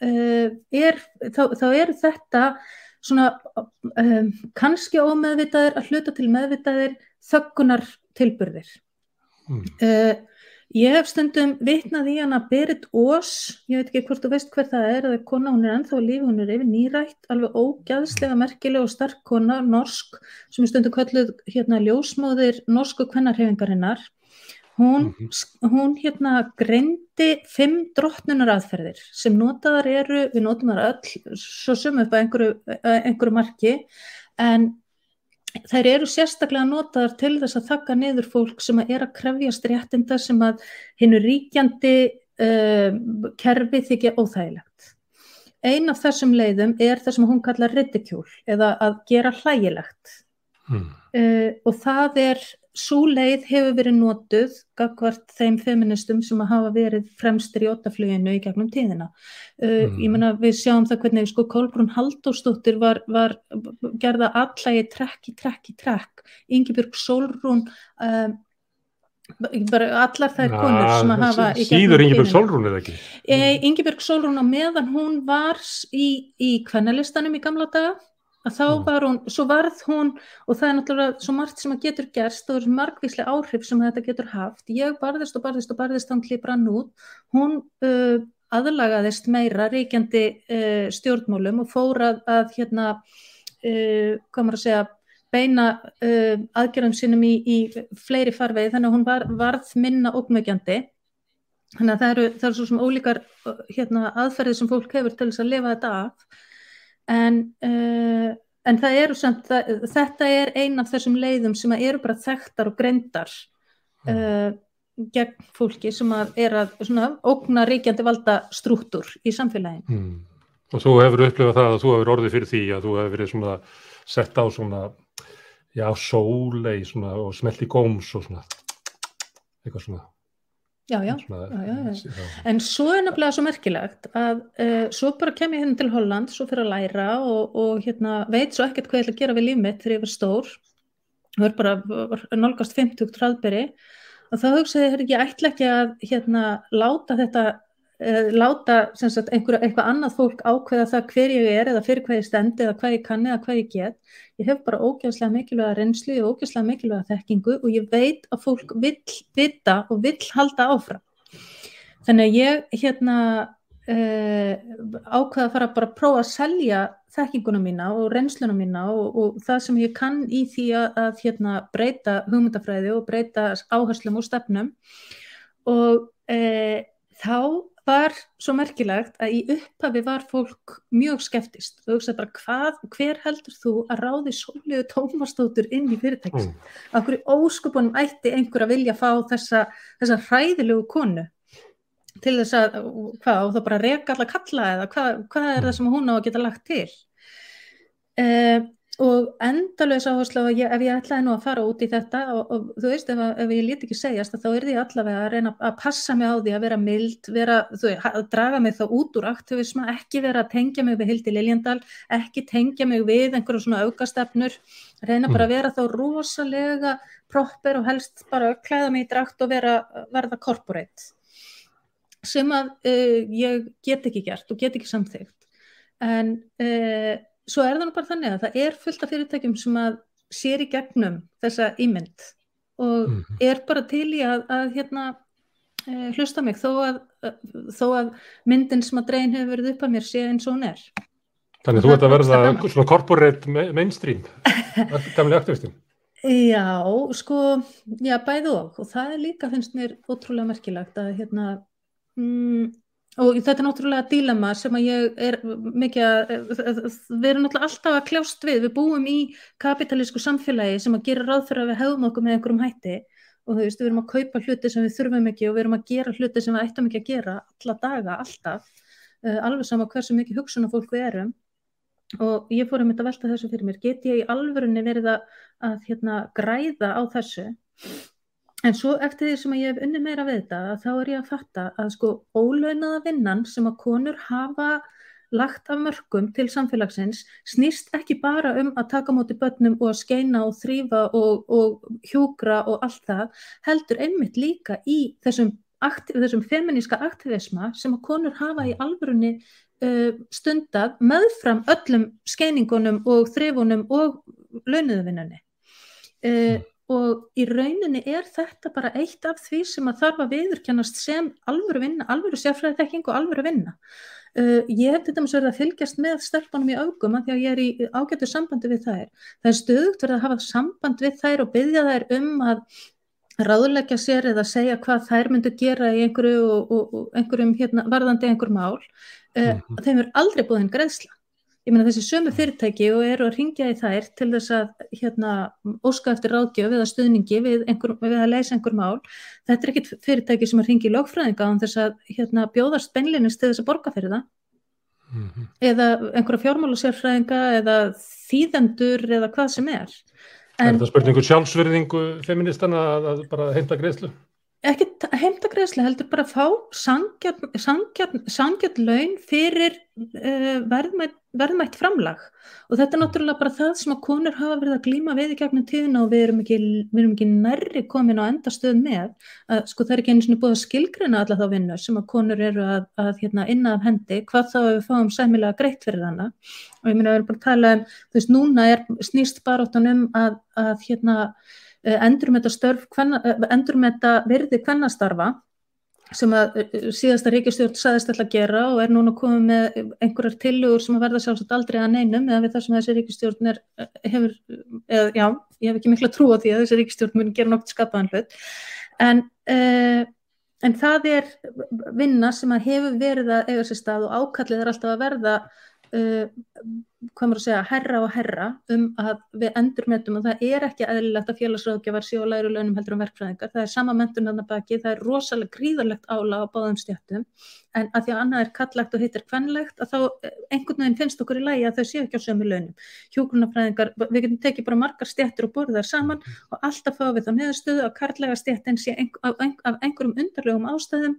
uh, er, þá, þá er þetta svona um, kannski ómeðvitaður að hluta til meðvitaður þöggunar tilburðir. Mm. Uh, Ég hef stundum vitnað í hana Berit Ós, ég veit ekki hvort þú veist hver það er, það er kona, hún er ennþá lífi, hún er yfir nýrætt, alveg ógæðslega merkileg og stark kona, norsk, sem er stundum kölluð hérna ljósmóðir norsku kvennarhefingarinnar. Hún, -hmm. hún hérna greindi fimm drottnunar aðferðir sem notaðar eru, við notum það öll, svo sumum upp að einhverju, einhverju marki, en þær eru sérstaklega notaðar til þess að þakka niður fólk sem að er að krefjast réttinda sem að hinnu ríkjandi uh, kerfi þykja óþægilegt. Ein af þessum leiðum er það sem hún kallar ridicule eða að gera hlægilegt hmm. uh, og það er svo leið hefur verið notuð gagvart þeim feministum sem hafa verið fremstir í ótafluginu í gegnum tíðina. Uh, mm. Ég menna við sjáum það hvernig sko Kolbrún Haldóstóttir var, var gerða allægi trekk í trekk í trekk. Yngibjörg Solrún uh, bara allar þær konur sem að hafa síður Yngibjörg Solrún eða ekki? Yngibjörg Solrún á meðan hún var í, í kvennalistanum í gamla daga að þá var hún, svo varð hún og það er náttúrulega svo margt sem að getur gerst og margvíslega áhrif sem þetta getur haft. Ég barðist og barðist og barðist hann klipra hann út, hún uh, aðlagaðist meira reykjandi uh, stjórnmálum og fórað að hérna uh, komur að segja beina uh, aðgerðum sínum í, í fleiri farvegi þannig að hún var, varð minna ókmögjandi þannig að það eru, það eru svo sem ólíkar uh, hérna, aðferðið sem fólk hefur til þess að lifa þetta af en, uh, en það eru samt, það, þetta er ein af þessum leiðum sem eru bara þekktar og greindar uh, gegn fólki sem að er að svona, ógna ríkjandi valda strúttur í samfélagin. Mm. Og þú hefur upplifað það að þú hefur orðið fyrir því að þú hefur verið svona sett á svona, já, sólei svona og smelt í góms og svona, eitthvað svona. Já, já, já, já, en svo er nefnilega svo merkilegt að uh, svo bara kem ég hérna til Holland, svo fyrir að læra og, og hérna, veit svo ekkert hvað ég ætla að gera við líf mitt þegar ég var stór. Er bara nálgast 50 hraðberi. Og þá hugsaði ég, ég ætla ekki að hérna, láta þetta, uh, láta sagt, einhver, eitthvað annað fólk ákveða það hver ég er eða fyrir hvað ég stendi eða hvað ég kann eða hvað ég get. Ég hef bara ógæðslega mikilvæga reynslu og ógæðslega mikilvæga þekkingu og ég veit að fólk vill vita og vill halda áfram. Þannig að ég hérna uh, ákveða að fara bara að prófa að selja þekkinguna mína og reynsluna mína og, og það sem ég kann í því að, að hérna, breyta hugmyndafræði og breyta áherslum og stefnum. Og uh, þá var svo merkilegt að í upphafi var fólk mjög skeptist og hugsaði bara hvað, hver heldur þú að ráði sóliðu tómastótur inn í fyrirtækis mm. af hverju óskupunum ætti einhver að vilja fá þessa, þessa hræðilegu konu til þess að hvað, og þá bara reka alla kalla eða hvað, hvað er það mm. sem hún á að geta lagt til uh, og endalöðs áherslu ef ég ætlaði nú að fara út í þetta og, og þú veist ef, ef ég liti ekki segjast þá er því allavega að reyna að passa mig á því að vera mild, vera, þú, að draga mig þá út úr aktivisma, ekki vera að tengja mig við Hildi Liljendal, ekki tengja mig við einhverjum svona aukastefnur reyna bara að mm. vera þá rosalega proper og helst bara klæða mig í drakt og vera, verða corporate sem að uh, ég get ekki gert og get ekki samþygt en uh, svo er það nú bara þannig að það er fullt af fyrirtækjum sem að sér í gegnum þessa ímynd og mm -hmm. er bara til í að, að hérna, uh, hlusta mig þó að, uh, þó að myndin sem að dreyin hefur verið upp að mér sé eins og hún er. Þannig þú ert að verða svona corporate mainstream, dæmlega aktivistin. Já, sko, já, bæð og, og það er líka, finnst mér, ótrúlega merkilagt að hérna, mm, og þetta er náttúrulega dílema sem að ég er mikið að við erum náttúrulega alltaf að kljást við. Við búum í kapitalísku samfélagi sem að gera ráð fyrir að við hefum okkur með einhverjum hætti. Og þú veist, við erum að kaupa hluti sem við þurfum ekki og við erum að gera hluti sem við ættum ekki að gera alla daga, alltaf. Uh, alveg sama hversu mikið hugsun og fólk við erum. Og ég fór að mynda að velta þessu fyrir mér. Get ég í alvörunni verið að, að hérna, græða á þessu En svo eftir því sem ég hef unni meira við þetta, þá er ég að fatta að sko ólaunaða vinnan sem að konur hafa lagt af mörgum til samfélagsins snýst ekki bara um að taka móti börnum og að skeina og þrýfa og, og hjúgra og allt það, heldur einmitt líka í þessum, aktiv, þessum feminíska aktivisma sem að konur hafa í alvörunni uh, stundar meðfram öllum skeiningunum og þrifunum og launuðuvinnunni. Uh, og í rauninni er þetta bara eitt af því sem að þarf að viðurkennast sem alvöru vinna, alvöru sérfræðitekking og alvöru vinna. Uh, ég hef með svo verið að fylgjast með stelpunum í augum að því að ég er í ágættu sambandi við þær. Það er stöðugt verið að hafa samband við þær og byggja þær um að ráðleggja sér eða segja hvað þær myndu gera í einhverju og, og, og einhverjum hérna, varðandi einhver mál. Uh, mm -hmm. Þeim er aldrei búin greiðsla ég meina þessi sömu fyrirtæki og eru að ringja í þær til þess að hérna, óska eftir ráðgjöf eða stuðningi við, einhver, við að leysa einhver mál þetta er ekkit fyrirtæki sem að ringi í lókfræðinga án þess að hérna, bjóðast benlinist til þess að borga fyrir það mm -hmm. eða einhverja fjármálusérfræðinga eða þýðendur eða hvað sem er en, Er það spurningu sjálfsverðingu feministana að, að bara heimta greiðslu? ekki heimtagreðslega heldur bara að fá sangjarn laun fyrir uh, verðmætt, verðmætt framlag. Og þetta er náttúrulega bara það sem að konur hafa verið að glíma við í gegnum tíðina og við erum ekki, við erum ekki nærri komin á endastöð með að sko það er ekki eins og búið að skilgrina alla þá vinnu sem að konur eru að, að hérna, inna af hendi hvað þá við fáum sæmilega greitt fyrir hana. Og ég minna að við erum bara að tala um þú veist núna er snýst bara áttan um að, að hérna hvenna, eh, endurmeta virði kvennastarfa sem að eh, síðasta ríkistjórn saðist alltaf að gera og er núna komið með einhverjar tillugur sem að verða sjálfsagt aldrei að neinum eða við það sem þessi ríkistjórn er, hefur, eða, já, ég hef ekki miklu að trúa því að þessi ríkistjórn muni gera nokt skapaðan hlut. En, uh, en það er vinna sem að hefur verið að eiga sér stað og ákallið er alltaf að verða hvað maður að segja, herra og herra um að við endurmetum og það er ekki aðlilegt að félagsráðgjafar séu og læru launum heldur um verkfræðingar, það er sama mentun þarna baki, það er rosalega gríðarlegt ála á báðum stjættum, en að því að annað er kallagt og heitir kvennlegt að þá eh, einhvern veginn finnst okkur í lægi að þau séu ekki á sömu launum. Hjókunarfræðingar við getum tekið bara margar stjættur og borðið þar saman og alltaf fá við þá neðustöðu að karlæga stjættin sé af einhverjum undarlegum ástæðum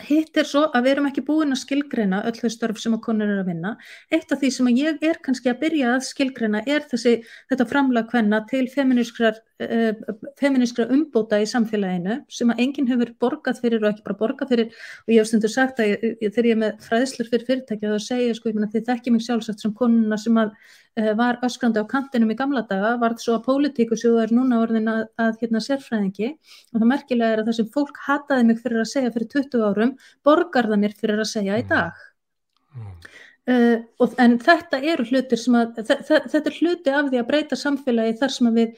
Hitt er svo að við erum ekki búin að skilgreina öll þau störf sem að konur eru að vinna. Eitt af því sem ég er kannski að byrja að skilgreina er þessi, þetta framlag hvenna til feminískra uh, umbóta í samfélaginu sem að enginn hefur borgað fyrir og ekki bara borgað fyrir og ég hef stundur sagt að ég, þegar ég er með fræðslur fyrir fyrirtækja þá segja sko, þið þekkjum mig sjálfsagt sem konuna sem að uh, var öskrandi á kantinum í gamla daga, varð svo að pólitíku sem er núna orðin að, að hérna sérfræðingi og það merkilega er að það sem fólk hataði mig fyrir að segja fyrir 20 árum borgar það mér fyrir að segja í mm. dag. Mm. Uh, og, en þetta eru hlutir sem að þetta er hluti af því að breyta samfélagi þar sem við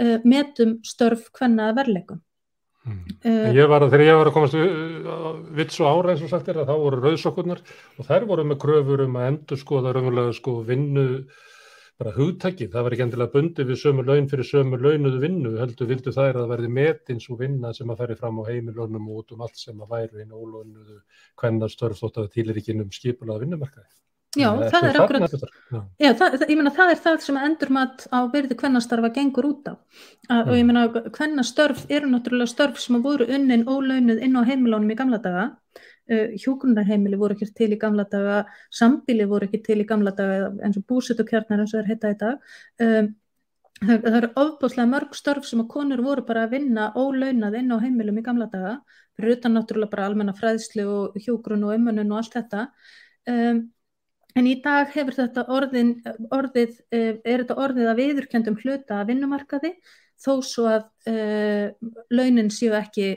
uh, metum störf hvenna verleikum mm. uh, ég var að þegar ég var að komast vitt svo ára eins og sagt er að þá voru rauðsokkurnar og þær voru með kröfur um að endur skoða raunverulega sko vinnu bara hugtækið, það var ekki endilega bundi við sömu laun fyrir sömu launuðu vinnu heldur vildu þær að það verði metins og vinna sem að ferri fram á heimilónum og út um allt sem að væri inn ólaunuðu hvenna störf þótt að Já, það er akkurat, já, það, ég meina það er það sem endurmat á verði kvennastarfa gengur út á. Mm. og ég meina kvennastörf eru náttúrulega störf sem voru unnin ólaunuð inn á heimilónum í gamla daga. Uh, hjúgrunarheimili voru ekki til í gamla daga sambili voru ekki til í gamla daga eins og búsutukjarnar eins og er heita í dag. Um, það, það eru ofbúslega mörg störf sem að konur voru bara að vinna ólaunað inn á heimilum í gamla daga fyrir utan náttúrulega bara almenna fræðslu og hjúgrun og umönnun og allt þetta. Um, En í dag hefur þetta orðin, orðið, eh, er þetta orðið að viðurkendum hluta að vinnumarkaði þó svo að uh, launin séu ekki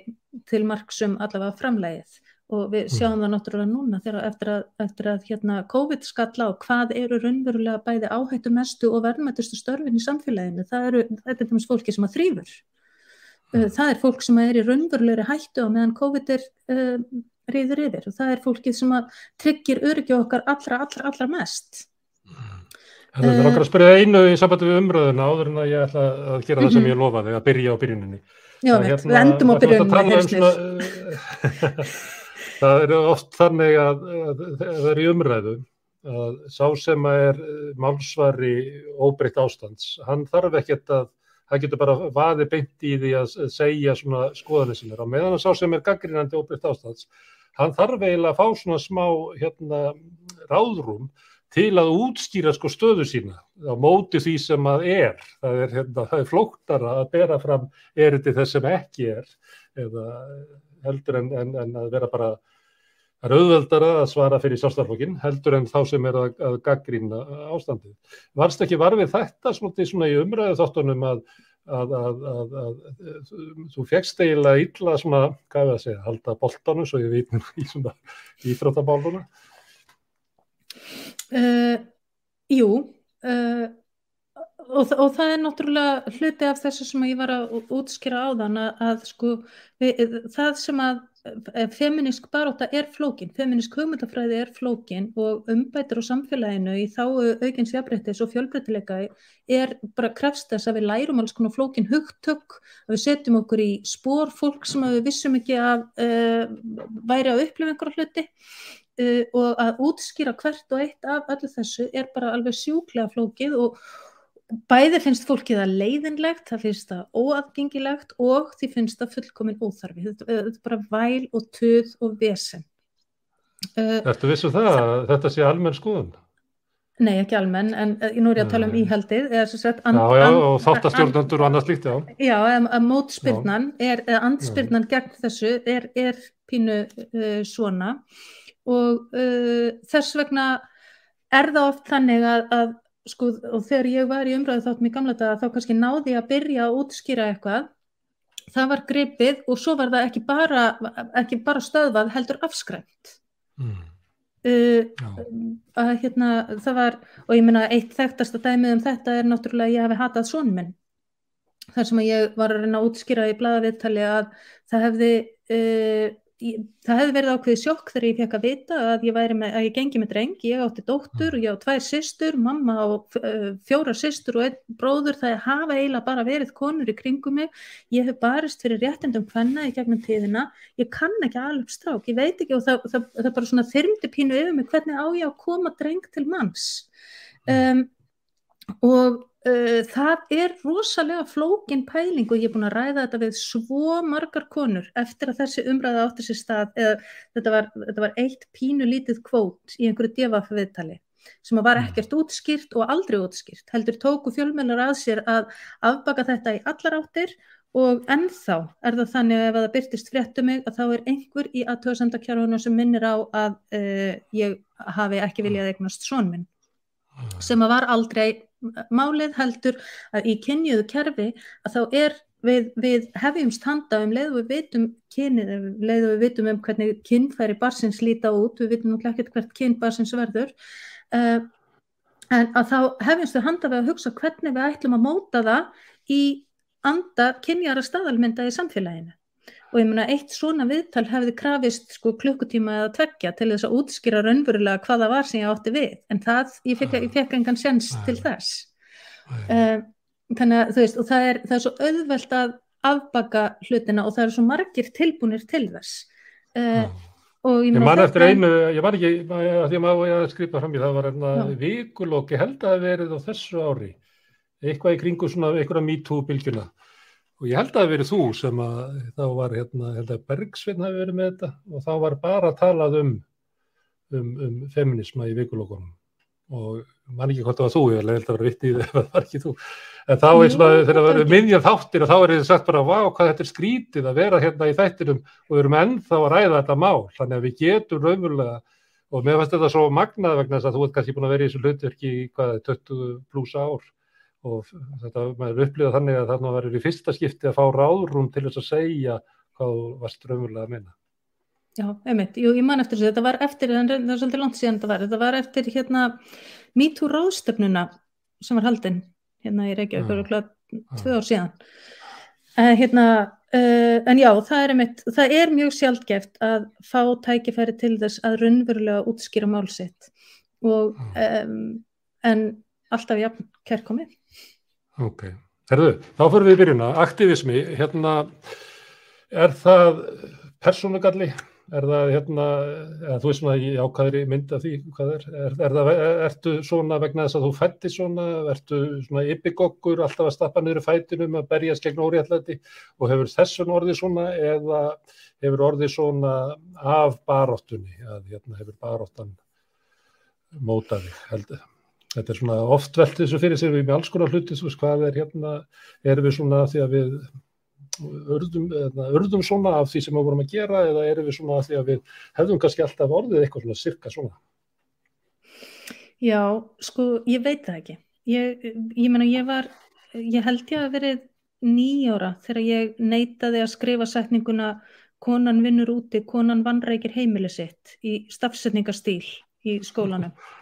til marksum allavega framlegið og við mm. sjáum það náttúrulega núna þegar eftir að, eftir að hérna, COVID skalla og hvað eru raunverulega bæði áhættu mestu og verðmættustu störfin í samfélaginu, það eru þetta er þess fólki sem að þrýfur. Uh, það er fólk sem er í raunverulegri hættu og meðan COVID er uh, reyður yfir og það er fólkið sem að tryggir örgja okkar allra, allra, allra mest. Það er okkar að spyrja einu í sambandi við umröðuna áður en að ég ætla að gera það sem mhm. ég lofaði, að byrja á byrjuninni. Já, við hérna, endum á byrjuninni. Um það er oft þannig að, að, að það er í umræðu að sá sem er málsvari óbreytt ástands, hann þarf ekkert að það getur bara vaði beint í því að segja svona skoðanir sinni og meðan það sá sem er gaggrínandi og byrkt ástands, hann þarf eiginlega að fá svona smá hérna, ráðrúm til að útskýra sko stöðu sína á móti því sem að er. Það er, hérna, það er flóktara að bera fram erindi þess sem ekki er eða heldur en, en, en að vera bara Það er auðveldara að svara fyrir sjálfstæðarflokkin heldur en þá sem er að, að gaggrína ástandið. Varst ekki varfið þetta svona í umræðu þáttunum að, að, að þú fegst eiginlega illa svona, hvað er það að segja, halda boltanum svo ég veit í svona íþróttabáluna? Uh, jú, uh, og, og það er náttúrulega hluti af þessu sem ég var að útskýra á þann að sko við, það sem að Eh, feminísk baróta er flókin, feminísk hugmyndafræði er flókin og umbætur á samfélaginu í þá aukins jafnbreyttis og fjölbreytileika er bara krefst þess að við lærum alls konar flókin hugtök, að við setjum okkur í spór fólk sem við vissum ekki að uh, væri að upplifa einhverja hluti uh, og að útskýra hvert og eitt af öllu þessu er bara alveg sjúklega flókið og bæði finnst fólkið að leiðinlegt, það finnst það óaðgengilegt og því finnst það fullkomin óþarfi. Þetta er bara væl og töð og vesen. Uh, Ertu vissu um það að þetta sé almenn skoðun? Nei, ekki almenn, en uh, nú er ég að tala um íhaldið. And, já, já, og þáttastjórnandur og annað slíkt, já. Já, að mótspyrnan, eða andspyrnan gegn þessu er, er pínu uh, svona og uh, þess vegna er það oft þannig að, að sko og þegar ég var í umræðu þáttum í gamla daga þá kannski náði ég að byrja að útskýra eitthvað. Það var gripið og svo var það ekki bara, ekki bara stöðvað heldur afskræmt. Mm. uh, að hérna það var og ég minna eitt þekktasta dæmið um þetta er náttúrulega ég hafi hatað sónminn þar sem ég var að reyna að útskýra í bladaviðtali að það hefði uh, það hefði verið ákveðið sjokk þegar ég fekk að vita að ég, með, að ég gengi með dreng, ég átti dóttur og ég á tvær sýstur, mamma á uh, fjóra sýstur og einn bróður. Það hafa eiginlega bara verið konur í kringum mig. Ég hef barist fyrir réttindum hvenna í gegnum tíðina, ég kann ekki alveg strák, ég veit ekki og það, það, það bara svona þyrmdi pínu yfir mig. Hvernig á ég að koma dreng til manns? Um, og uh, það er rosalega flókin pæling og ég er búin að ræða þetta við svo margar konur eftir að þessi umræða átti sér stað eða þetta var, þetta var eitt pínu lítið kvót í einhverju devafa viðtali sem var mm. ekkert útskýrt og aldrei útskýrt heldur tóku fjölmennar að sér að afbaka þetta í allar áttir og ennþá er það þannig að ef það byrtist fréttu mig að þá er einhver í aðtöðsendakjárhunum sem minnir á að uh, ég hafi ekki viljað eignast sónminn mm. sem að var aldrei málið heldur að í kynjuðu kerfi að þá er við, við hefjumst handa um leið og við veitum kynið, leið og við veitum um hvernig kynfæri barsins líta út, við veitum náttúrulega ekki hvert kyn barsins verður uh, en að þá hefjumst við handa við að hugsa hvernig við ætlum að móta það í anda kynjara staðalmynda í samfélaginu og ég meina eitt svona viðtal hefði krafist sko klukkutíma eða tveggja til þess að útskýra raunverulega hvaða var sem ég átti við. En það, ég fekk, ég fekk engan sens til þess. Uh, þannig að þú veist og það er, það er svo auðvelt að afbaka hlutina og það eru svo margir tilbúinir til þess. Uh, og ég, ég man eftir einu, ég var ekki að því að maður skrifa fram í það var einna vikulokki held að verið á þessu ári. Eitthvað í kringu svona einhverja MeToo bylgjuna og ég held að það verið þú sem að þá var hérna, held að Bergsvinn hafi verið með þetta. Og þá var bara að talað um, um, um feminisma í vikulókunum og man ekki hvort það var þú, ég held að það var vitt í það, það var ekki þú, en þá eins og þegar það verið minnjað þáttir og þá er þetta sagt bara, vá, hvað þetta er skrítið að vera hérna í þættinum. Og við erum ennþá að ræða þetta mál, þannig að við getum raunverulega og mér finnst þetta svo magnað vegna þess að þú ert kannski búin að vera í þessu hlutverki í hvað, 20 pluss ár og þetta maður upplýða þannig að þarna verður í fyrsta skipti að fá ráðrúm til þess að segja hvað þú varst raunverulega að minna. Já, einmitt, Jú, ég man eftir þessu, þetta var eftir, það er svolítið langt síðan þetta var, þetta var eftir hérna MeToo ráðstöfnuna sem var haldinn hérna í Reykjavík, það var klátt tvö ár síðan. Uh, hérna, uh, en já, það er einmitt, það er mjög sjálfgeft að fá tækifæri til þess að raunverulega útskýra málsitt og um, en alltaf jafn kærkomið. Ok, herðu, þá fyrir við byrjuna, aktivismi, hérna er það persónugalli? Er það hérna, eða þú veist svona í ákvæðri mynd af því hvað er, er, er það, ertu svona vegna þess að þú fætti svona, ertu svona yppigokkur alltaf að stappa niður fætinum að berjast gegn óriallæti og hefur þessun orðið svona eða hefur orðið svona af baróttunni, að hérna hefur baróttan mótaði heldur. Þetta er svona oft velt þessu fyrir sér við með alls konar hluti, þú veist hvað er hérna, erum við svona því að við urðum, urðum svona af því sem við vorum að gera eða erum við svona að því að við hefðum kannski alltaf orðið eitthvað svona cirka svona? Já, sko, ég veit það ekki. Ég, ég menna, ég var, ég held ég að verið nýjóra þegar ég neytaði að skrifa setninguna konan vinnur úti, konan vannreikir heimili sitt í stafsetningastíl í skólanum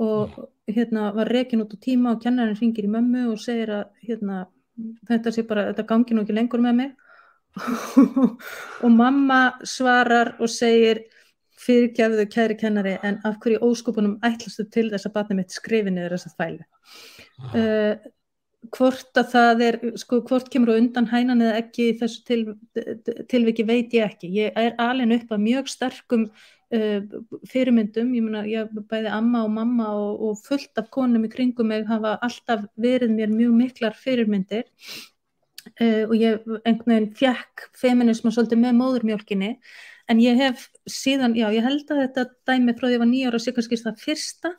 og hérna var reikin út á tíma og kennarinn ringir í mömmu og segir að hérna þetta sé bara, þetta gangi nú ekki lengur með mig. Og mamma svarar og segir fyrirgjafiðu kæri kennari en af hverju óskopunum ætlastu til þess að batna mitt skrifi niður þess að fælu uh, hvort að það er sko hvort kemur á undan hænan eða ekki þessu til, tilviki veit ég ekki. Ég er alveg upp að mjög sterkum fyrirmyndum. Ég meina ég bæði amma og mamma og, og fullt af konum í kringum mig hafa alltaf verið mér mjög miklar fyrirmyndir. Uh, og ég einhvern veginn fjekk feminisma svolítið með móðurmjölkinni en ég hef síðan, já ég held að þetta dæmi frá því að ég var nýjára kannski það fyrsta.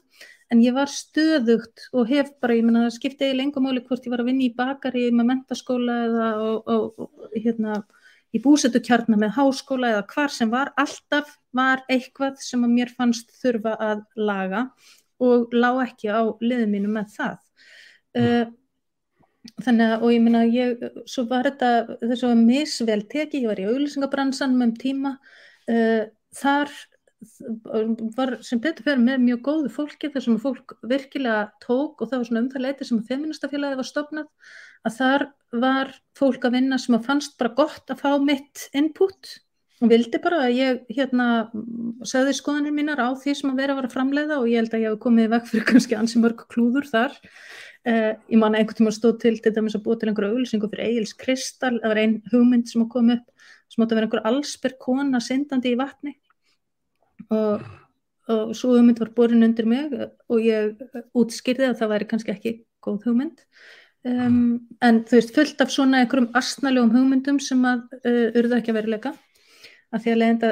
En ég var stöðugt og hef bara, ég menna það skipti eiginlega engum máli hvort ég var að vinna í bakari með mentaskóla eða og, og, og, hérna í búsetukjarnar með háskóla eða hvar sem var, alltaf var eitthvað sem að mér fannst þurfa að laga og lág ekki á liðum mínu með það. Uh, þannig að, og ég minna, ég, svo var þetta þess að misvel teki, ég var í auðlýsingabransan með um tíma, uh, þar var sem betur fyrir með mjög góðu fólki þar sem fólk virkilega tók og það var svona umfærleiti sem að feministafélagi var stopnað að þar var fólk að vinna sem að fannst bara gott að fá mitt input. Og vildi bara að ég hérna segði skoðanir mínar á því sem að vera að vera framleiða og ég held að ég hef komið vekk fyrir kannski ansi mörg klúður þar. Uh, ég man einhvern tíma stóð til til dæmis að búa til einhverju auðlýsingu fyrir Egil's Kristall, það var ein hugmynd sem að koma upp sem átti að vera einhver allsperr kona syndandi í vatni og, og svo hugmynd var borin undir mig og ég útskýrði að það væri kannski ekki góð hugmynd. Um, en þú veist fullt af svona einhverjum asnalegum hugmyndum sem að uh, urðu ekki að verileika að því að leiðinda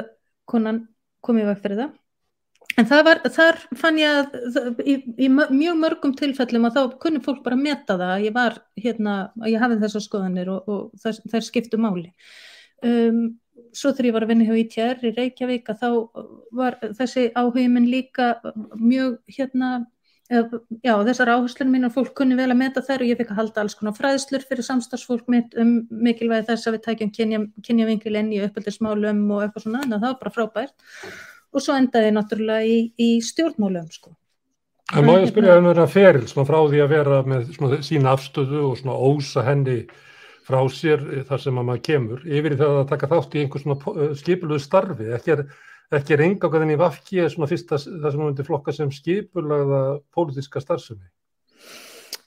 konan komið vekk fyrir það. En var, þar fann ég að í, í mjög mörgum tilfellum að þá kunni fólk bara meta það að ég var hérna, að ég hafði þessar skoðanir og, og þær skiptu máli. Um, svo þegar ég var að vinna hjá ITR í Reykjavík að þá var þessi áhugin líka mjög hérna já þessar áherslunum mín og fólk kunni vel að meta þær og ég fikk að halda alls konar fræðslur fyrir samstagsfólk mitt um mikilvægi þess að við tækjum kynjavingil enn í uppöldismálum og eitthvað svona en það var bara frábært og svo endaði ég náttúrulega í, í stjórnmálum sko. En má ég spyrja um þetta feril svona frá því að vera með svona sína afstöðu og svona ósa henni frá sér þar sem að maður kemur yfir í það að taka þátt í einhvers svona eh, skipuluðu starfi, ekki er, ekki er enga hvernig í vafki svona fyrsta það sem hún myndir flokka sem skipulagða pólitíska starfsemi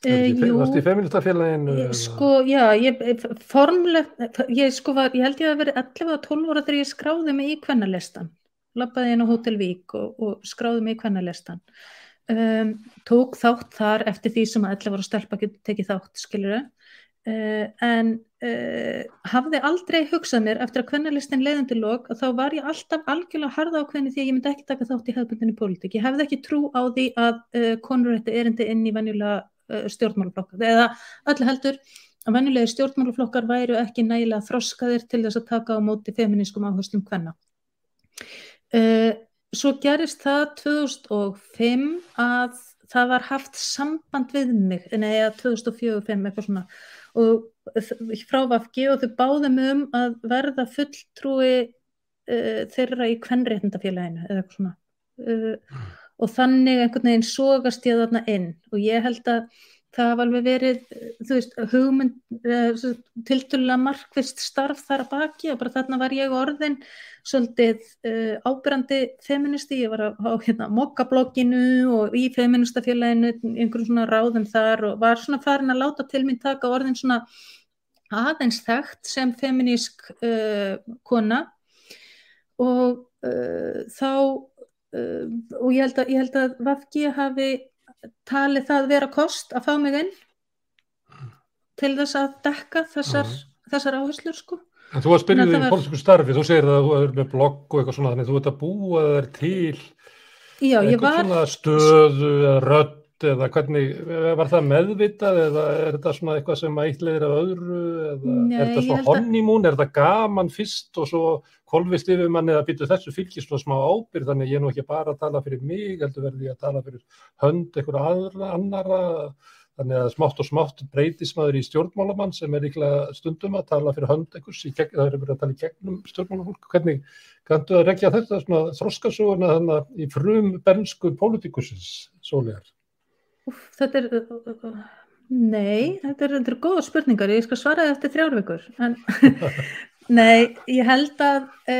Varst þið í feministafélaginu? Sko, já, ég, formlega, ég sko var, ég held ég að verið 11 og 12 ára þegar ég skráði mig í kvennalestan, lappaði inn á Hotel Vík og, og skráði mig í kvennalestan. Um, tók þátt þar eftir því sem að 11 ára stelpa getur tekið þátt, skilur þau. Uh, en uh, hafði aldrei hugsað mér eftir að kvennalistin leiðandi lók að þá var ég alltaf algjörlega harða á kvenni því að ég myndi ekki taka þátt í hefðbundinni pólitík. Ég hefði ekki trú á því að uh, konur ætti erindi inn í venjulega stjórnmálaflokkar eða öllu heldur að venjulegi stjórnmálaflokkar væru ekki nægilega þroskaðir til þess að taka á móti feminískum áherslum kvenna. Svo gerist það 2005 að það var haft samband við mig, neða 2004-2005 eitthvað svona og frá Vafki og þau báðum um að verða fulltrúi uh, þeirra í kvennréttindafélaginu eða eitthvað svona. Uh, og þannig einhvern veginn sógast ég þarna inn. Og ég held að það hafa alveg verið, þú veist, hugmynd, uh, tildulega markvist starf þar að baki og bara þarna var ég orðin svolítið uh, ábyrrandi feministi, ég var á, á hérna, mokkablogginu og í feministafélaginu, einhverjum svona ráðum þar og var svona farin að láta til mín taka orðin svona aðeins þekkt sem feminísk uh, kona. Og uh, þá og ég held að, að Vafki hafi talið það vera kost að fá mig inn til þess að dekka þessar, þessar áherslur sko. En þú varst byrjuð í var... pólitísku starfi, þú segir að þú er með blogg og eitthvað svona, þannig þú ert að búa þær til. Já, ég var... svona stöðu eða rödd eða hvernig, var það meðvitað eða er þetta svona eitthvað sem ætlaðir af öðru eða Nei, er þetta svona honeymoon, er þetta gaman fyrst og svo kolvist yfir manni að byttu þessu fylgist svona smá ábyrð, þannig ég er nú ekki bara að tala fyrir mig, heldur verði ég að tala fyrir hönd eitthvað aðra, annara Þannig að smátt og smátt breytist maður í stjórnmálamann sem er líklega stundum að tala fyrir hönd einhvers, það er verið að tala í gegnum stjórnmálafólk. Hvernig kanntu að regja þetta svona þroskasuguna þannig að í frum bernsku pólitíkusins sólegar? Þetta er, nei, þetta er, þetta er góða spurningar, ég skal svara eftir þrjárvíkur. En, nei, ég held að, e,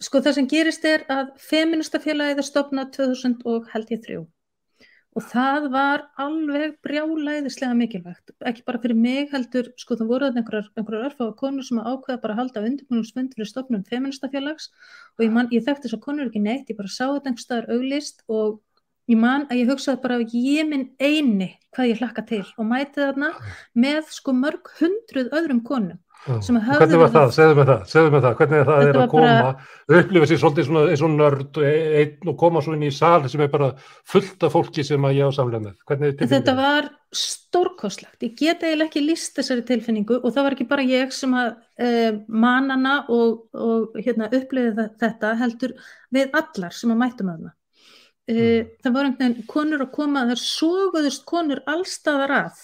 sko það sem gerist er að feministafélagið er stopnað 2000 og það var alveg brjálæðislega mikilvægt, ekki bara fyrir mig heldur, sko það voruð einhverjar, örfáða konur sem ákveða bara að halda undirbúningsfund fyrir stofnum feministafélags og ég, man, ég þekkti þess að konur ekki neitt, ég bara sá þetta einhver staðar auglist og ég man að ég hugsaði bara að ég minn eini hvað ég hlakka til og mæti þarna með sko mörg hundruð öðrum konum Hvernig var það? Segðu mig það, segðu mig það, hvernig það er að koma, bara... upplifa sér svolítið svona eins og nörd einn og koma svo inn í sal sem er bara fullt af fólki sem að ég á samlega með. Þetta var stórkoslagt, ég get eiginlega ekki líst þessari tilfinningu og það var ekki bara ég sem að eh, manana og, og hérna, upplifa þetta heldur við allar sem að mætum aðna. Eh, mm. Það var einhvern veginn konur að koma, það er sóguðust konur allstaðar að.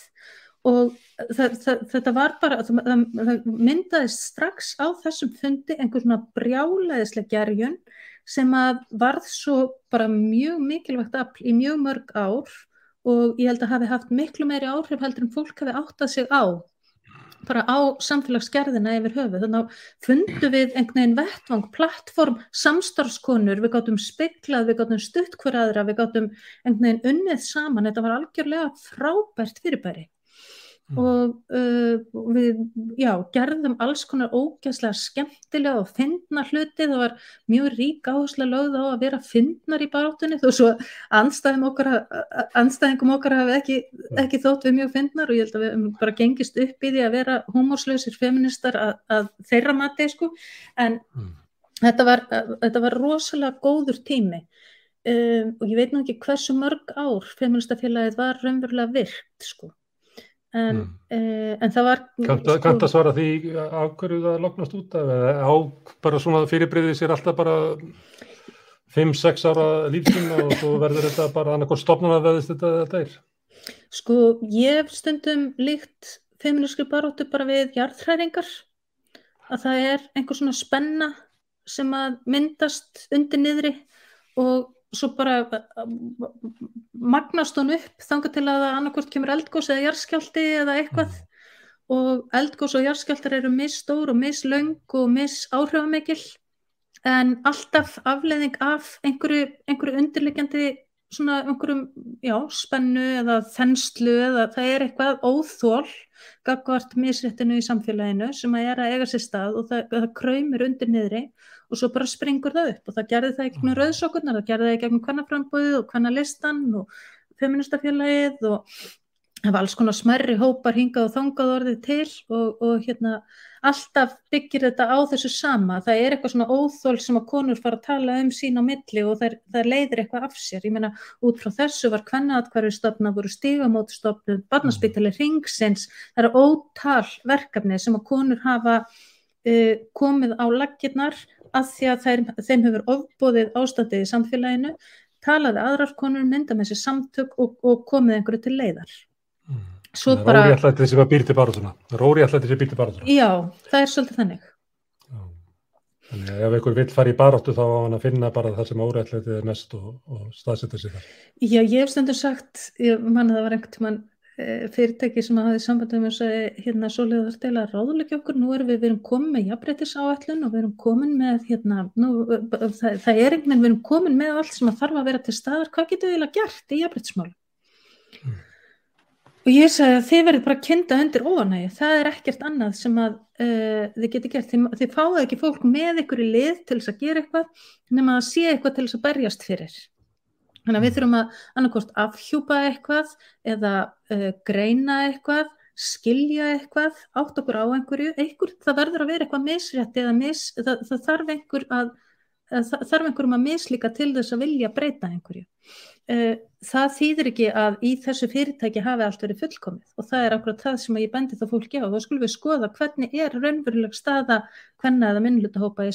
Og það, það, þetta var bara, það, það myndaðist strax á þessum fundi einhvern svona brjálæðislega gerjun sem að varð svo bara mjög mikilvægt afl í mjög mörg ár. Og ég held að hafi haft miklu meiri áhrif heldur en fólk hafi áttað sig á bara á samfélagsgerðina yfir höfu þannig að fundu við einhvern veginn vettvang, plattform, samstarfskonur við gáttum speklað, við gáttum stutt hverjaðra, við gáttum einhvern veginn unnið saman, þetta var algjörlega frábært fyrirbæri. Og uh, við já, gerðum alls konar ógæslega skemmtilega og fyndna hluti. Það var mjög rík áhersla lögð á að vera fyndnar í barátunni þó svo anstæðingum okkar, anstæðingum okkar hafi ekki, ekki þótt við mjög fyndnar og ég held að við bara gengist upp í því að vera homórslausir feministar að, að þeirra mati sko. En mm. þetta, var, þetta var rosalega góður tími. Um, og ég veit nú ekki hversu mörg ár feministafélagið var raunverulega virkt sko En, mm. uh, en það var Kannt sko, að svara því af hverju það loknast út af eða á bara svona fyrirbriðið sér alltaf bara 5-6 ára lífsina og svo verður þetta bara annarkoð stopnum að veðist þetta þetta er Sko ég stundum líkt feministri baróttu bara við jarðhræringar að það er einhver svona spenna sem að myndast undir niðri og svo bara magnast hún upp þanga til að annarkort kemur eldgós eða jarðskjálti eða eitthvað mm. og eldgós og jarðskjáltar eru misstór og misslaung og missáhrifamikil en alltaf afleiðing af einhverju, einhverju undirleikjandi svona einhverjum já, spennu eða þenslu eða það er eitthvað óþól gagvart misréttinu í samfélaginu sem að er að eiga sér stað og það, það kræmir undir niðri og svo bara springur það upp og það gerði það í gegnum mm. rauðsokkurnar, það gerði það í gegnum kvannaframböðu og kvannalistan og feministafélagið og það var alls konar smerri hópar hingað og þangað orðið til og, og hérna alltaf byggir þetta á þessu sama. Það er eitthvað svona óþól sem að konur fara að tala um sín á milli og það, leiðir eitthvað af sér, ég meina út frá þessu var kvennaðatkvarður stopna, voru stígamótstopnum barnaspítali ringsins það eru ótal verkefni sem að konur hafa uh, komið á laggirnar að því að þeir, þeim hefur ofbóðið ástandið í samfélaginu talaði aðrar konur mynda með þessi samtök og, og komið einhverju til leiðar. Mm. Það er bara... Róri allættið sem að býrti barðuna Róri allættið sem býrti barðuna Já, það er svolítið þannig. Já. Þannig að ef einhver vil fara í baróttu þá á hann að finna bara það sem óri allættið er mest og, og staðsetja sig þar. Já, ég hef stundur sagt ég manna það var einhvern tíman fyrirtæki sem hafið sambandið með þess að hérna soliða þar til að ráðleika okkur, nú erum við, við erum komin með jafnbreytis áallun og við erum komin með hérna, nú, það, það er einhvern veginn, við erum komin með allt sem að þarf að vera til staðar, hvað getur við eiginlega gert í jafnbreytismál? Og ég sagði að þið verður bara að kynna undir óanægi, það er ekkert annað sem að uh, þið getur gert, þið, þið fáið ekki fólk með ykkur í lið til þess að gera eitthvað nema að sé eitthvað til þess að berjast fyrir. Þannig að við þurfum að annarkost afhjúpa eitthvað eða uh, greina eitthvað, skilja eitthvað, átt okkur á einhverju, einhver, það verður að vera eitthvað misrétti eða mis, það, það þarf einhver að þarf einhverjum að mislíka til þess að vilja breyta einhverju. Eh, það þýðir ekki að í þessu fyrirtæki hafi allt verið fullkomið og það er akkurat það sem ég bendi það fólki á þá skulum við skoða hvernig er raunveruleg staða hvernig eða minnlutahópa í,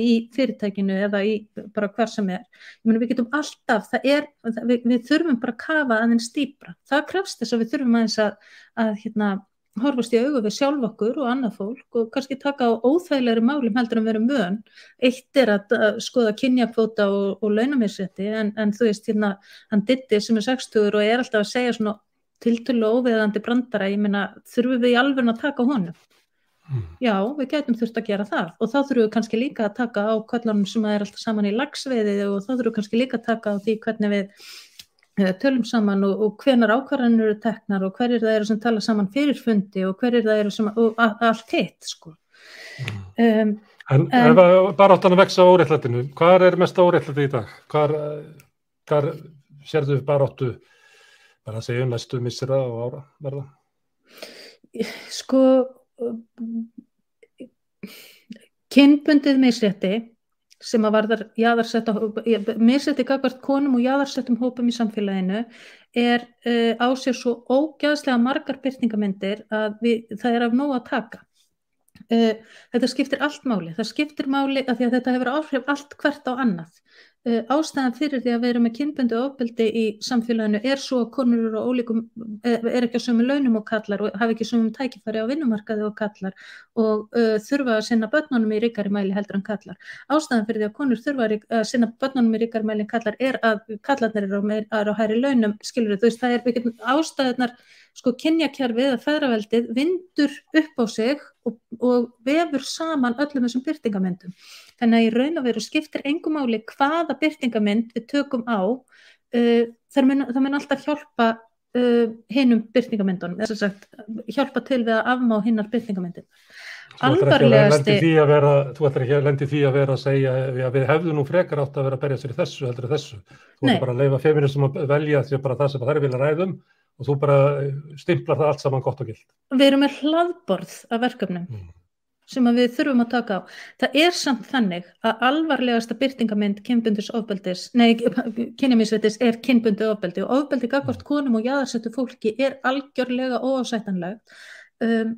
í fyrirtækinu eða í bara hver sem er. Ég meni við getum alltaf, er, við, við þurfum bara að kafa aðeins stýpra. Það krafst þess að við þurfum aðeins að, að hérna, horfast í augu við sjálf okkur og annað fólk og kannski taka á óþægilegri málum heldur en vera mön. Eitt er að, að skoða kynjakvóta og, og launamísrétti en, en þú veist hérna hann Ditti sem er 60 og er alltaf að segja svona tiltölu óveðandi brandara, ég meina þurfum við í alveg að taka honum? Mm. Já, við getum þurft að gera það og þá þurfum við kannski líka að taka á kvallanum sem er alltaf saman í lagsveiði og þá þurfum við kannski líka að taka á því hvernig við tölum saman og, og hvenar ákvarðanir eru teknar og hverjir það eru sem tala saman fyrir fundi og hverjir það eru sem og allt hitt sko. Um, en, en ef bara áttan að vexa óreitlætinu, hvað er mest óreitlæti í dag? Hvað sérðu bara áttu bara að segja næstu missera og ára verða? Sko kynbundið misrétti sem að varðar jáðarsetta, misrætti gagvart konum og jáðarsettum hópum í samfélaginu er uh, á sér svo ógæðslega margar byrtingamindir að við, það er af nóg að taka. Uh, þetta skiptir allt máli, það skiptir máli að, að þetta hefur áhrif allt hvert á annað. Uh, ástæðan fyrir því að vera með kynbundu ofbeldi í samfélaginu er svo að konur eru á ólíkum, er, er ekki á sömu launum og kallar og hafa ekki sömu tækifæri á vinnumarkaði og kallar og uh, þurfa að sinna börnunum í ríkari mæli heldur en kallar. Ástæðan fyrir því að konur þurfa að sinna börnunum í ríkari mæli en kallar er að kallarnir eru á, á hæri launum, skilur þú veist, það er ástæðanar sko kynjakjærfið eða feðraveldið vindur upp á sig og, og vefur saman öllum þessum byrtingamyndum. Þannig að í raun og veru skiptir engum máli hvaða byrtingamynd við tökum á, uh, það mun, mun alltaf hjálpa uh, hinnum byrtingamyndunum, þess að sagt, hjálpa til við að afmá hinnar byrtingamyndin. Þú ætlar ekki að lendi því að vera að segja að við hefðum nú frekar átt að vera að berja sér í þessu heldur en þessu. Þú ætlar bara að leifa feministum að velja því bara það sem þær vilja ræðum og þú bara stimplar það allt saman gott og gild. Við erum með hlaðborð af verkefnum mm. Sem við þurfum að taka á. Það er samt þannig að alvarlegasta byrtingamind kynjaminsvetis er kynbundi ofbeldi og ofbeldi gagvart konum og jáðarsettu fólki er algjörlega óásætanleg um,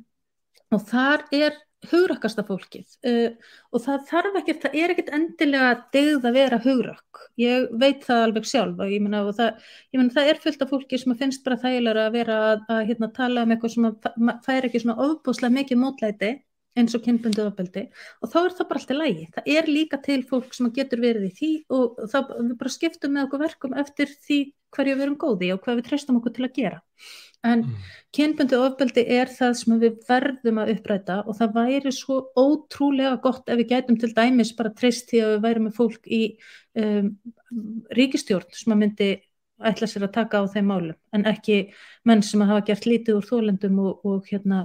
og þar er hugrakasta fólkið uh, og það þarf ekki, það er ekkit endilega degð að vera hugrak ég veit það alveg sjálf og ég menna það, það er fullt af fólki sem finnst bara þægilega að vera að, að hérna, tala um eitthvað sem fær ekki svona ofbúslega mikið mótlæti eins og kynbundu ofbeldi og þá er það bara alltaf lægi. Það er líka til fólk sem getur verið í því og þá við bara skiptum með okkur verkum eftir því hverju við erum góði og hvað við treystum okkur til að gera. En mm. kynbundu ofbeldi er það sem við verðum að uppræta og það væri svo ótrúlega gott ef við gætum til dæmis bara treyst því að við værum með fólk í um, ríkistjórn sem að myndi ætla sér að taka á þeim málum en ekki menn sem að hafa gert lítið úr þólendum og, og hérna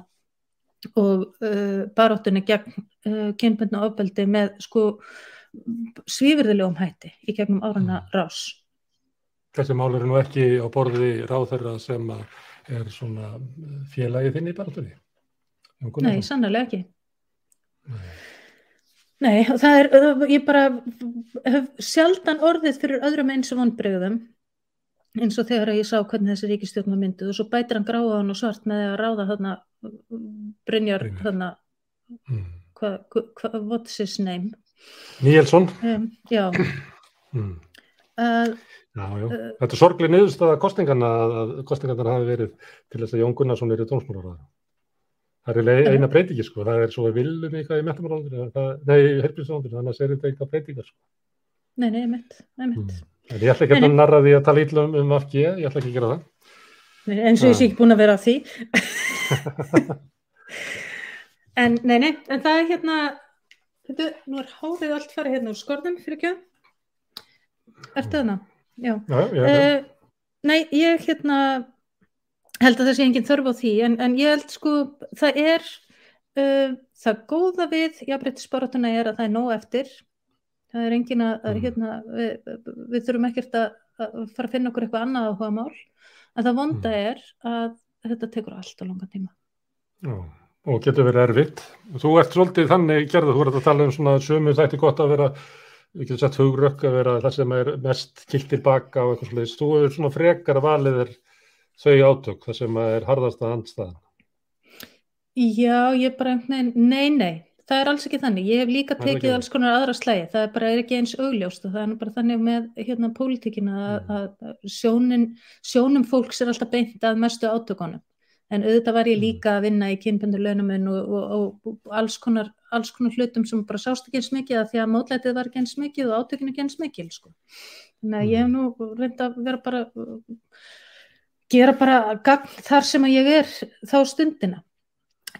og uh, baróttunni gegn uh, kynbundna ofbeldi með sko svífyrðilegum hætti í gegnum árana mm. rás. Þessi mál eru nú ekki á borði ráðherra sem er svona félagið þinn í baróttunni? Nei, sannlega ekki. Nei. Nei, og það er, ég bara hef sjaldan orðið fyrir öðrum eins og vonbregðum eins og þegar ég sá hvernig þessi ríkistjórn var mynduð og svo bætir hann gráðan og svart með að ráða þarna Brynjar þarna mm. hvað, hva, what's his name? Níelsson. Um, já. Mm. uh, já, já. Uh, þetta er sorglega niðurstaða kostingarna að kostingarna hafi verið til þess að Jón Gunnarsson er í tónsmálar það er eina breytingi sko. Það er svo að viljum eitthvað í mettamálandur nei, helbriðsvondur, þannig að það er eitthvað breytingar sko. Nei, nei, mitt, nei, mitt. Mm. en ég ætla ekki að narra því að tala ítlum um afgi, ég ætla ekki að gera það eins og ég sé ekki búin að vera að því en nei, nei, en það er hérna þetta, nú er hárið allt farið hérna úr skorðum fyrir ekki Ertu þarna? Já, já, já, já. Uh, Nei, ég hérna held að það sé engin þörf á því en, en ég held sko það er uh, það góða við jafnbryttisbaratuna er að það er nóg eftir það er engin að, að Mm. hérna, við, við þurfum ekkert að, að fara að finna okkur eitthvað annað áhuga mál en það vonda Mm. er að þetta tekur allt á langan tíma Já, og getur verið erfitt. Þú ert svolítið þannig gerða, þú ert að tala um svona sömu þætti gott að vera, við getum sett hugrökk að vera það sem er mest kilt tilbaka og eitthvað svolítið. Þú hefur svona frekar valið er þau átök, það sem er harðasta andstæðan. Já, ég bara, nei, nei, nei, það er alls ekki þannig. Ég hef líka tekið alls konar aðra slægi. Það er bara er ekki eins augljóst og það er bara þannig með hérna pólitíkina að, Mm. að sjónin, sjónum fólks er alltaf beint að mestu átökunum. En auðvitað var ég Mm. líka að vinna í kynbundur launamun og, og, og, og alls, konar, alls konar hlutum sem bara sást ekki eins mikið að því að mótlætið var ekki eins mikið og átökinu ekki eins mikið, sko. Þannig að ég hef nú reynd að vera bara, gera bara gagn þar sem að ég er þá stundina.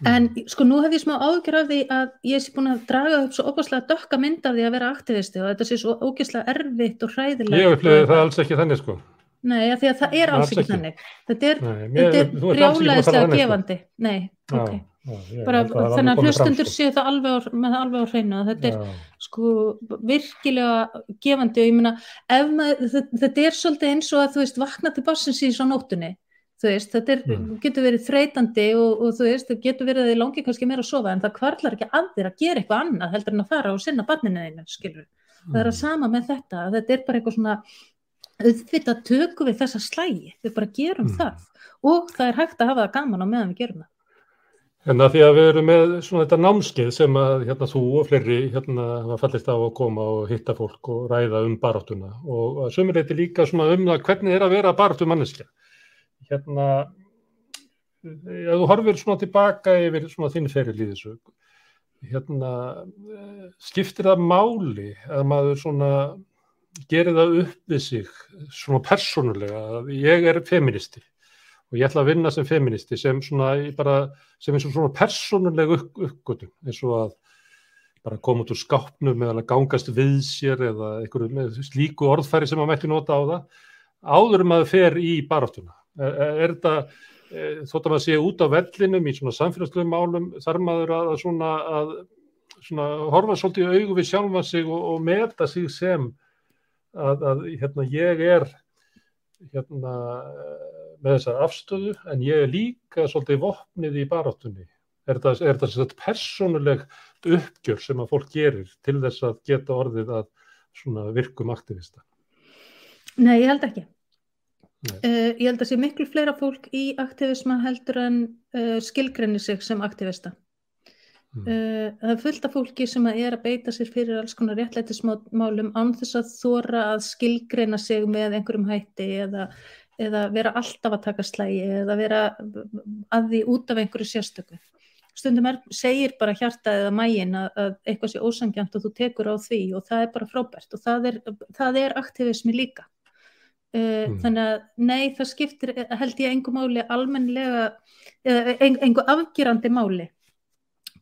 En sko nú hef ég smá ágjör af því að ég sé búin að draga upp svo opaslega dökka mynd af því að vera aktivisti og þetta sé svo ógeðslega erfitt og hræðilegt. Ég upplifði og- það alls ekki þannig sko. Nei, af því að það er alls Alls ekki þannig. Þetta er, Nei, er brjálæðislega sko. gefandi. Nei, Já, ok. já, ég Bara þannig að hlustundur sko. séu það alveg á, með það alveg á hreinu að þetta er Já. sko virkilega gefandi og ég maður, þetta, þetta er svolítið eins og að þú veist vakna til bassins í svo nóttunni þú veist, þetta er, Mm. getur verið þreytandi og, og þú veist, það getur verið að þið langi kannski meira að sofa en það kvarlar ekki að þér að gera eitthvað annað heldur en að fara og sinna barninu þeinu, skilur það er að sama með þetta, þetta er bara eitthvað svona auðvitað tökum við þessa slægi, við bara gerum Mm. það og það er hægt að hafa það gaman á meðan við gerum það En að því að við erum með svona þetta námskeið sem að hérna þú og fleiri hérna hafa fallist á að koma og hitta fólk og ræða um baráttuna og sömur þetta líka svona um það hvernig er að vera baráttu manneskja. Hérna, ef þú horfir svona tilbaka yfir svona þinn feril í þessu, hérna, skiptir það máli að maður svona gerir það upp við sig svona persónulega? Ég er feministi og ég ætla að vinna sem feministi sem svona bara sem eins og svona persónuleg upp, uppgötum eins og að bara koma út úr skápnum eða gangast við sér eða einhverju slíku orðfæri sem maður mætti nota á það áður maður fer í baráttuna er, er þetta eh, þótt að maður sé út á vellinum í svona samfélagslegum málum þarf maður að, svona að svona horfa svolítið í augu við sjálfa sig og, og meta sig sem að, að hérna ég er hérna eh, með þessa afstöðu en ég er líka svolítið vopnið í baráttunni. Er þetta, er þetta sem sagt persónuleg uppgjör sem að fólk gerir til þess að geta orðið að svona virkum aktivista? Nei, ég held ekki. Uh, ég held að sé miklu fleira fólk í aktivisma heldur en uh, skilgrenni sig sem aktivista. Mm. Uh, það er fullt af fólki sem að er að beita sér fyrir alls konar réttlætismálum án þess að þóra að skilgreina sig með einhverjum hætti eða, eða vera alltaf að taka slægi eða vera að því út af einhverju sérstöku. Stundum er, segir bara hjartað eða mægin að, að eitthvað sé ósangjant og þú tekur á því og það er bara frábært og það er, það er aktivismi líka. Uh, Mm. Þannig að nei, það skiptir held ég engu máli almennilega, eða en- engu afgerandi máli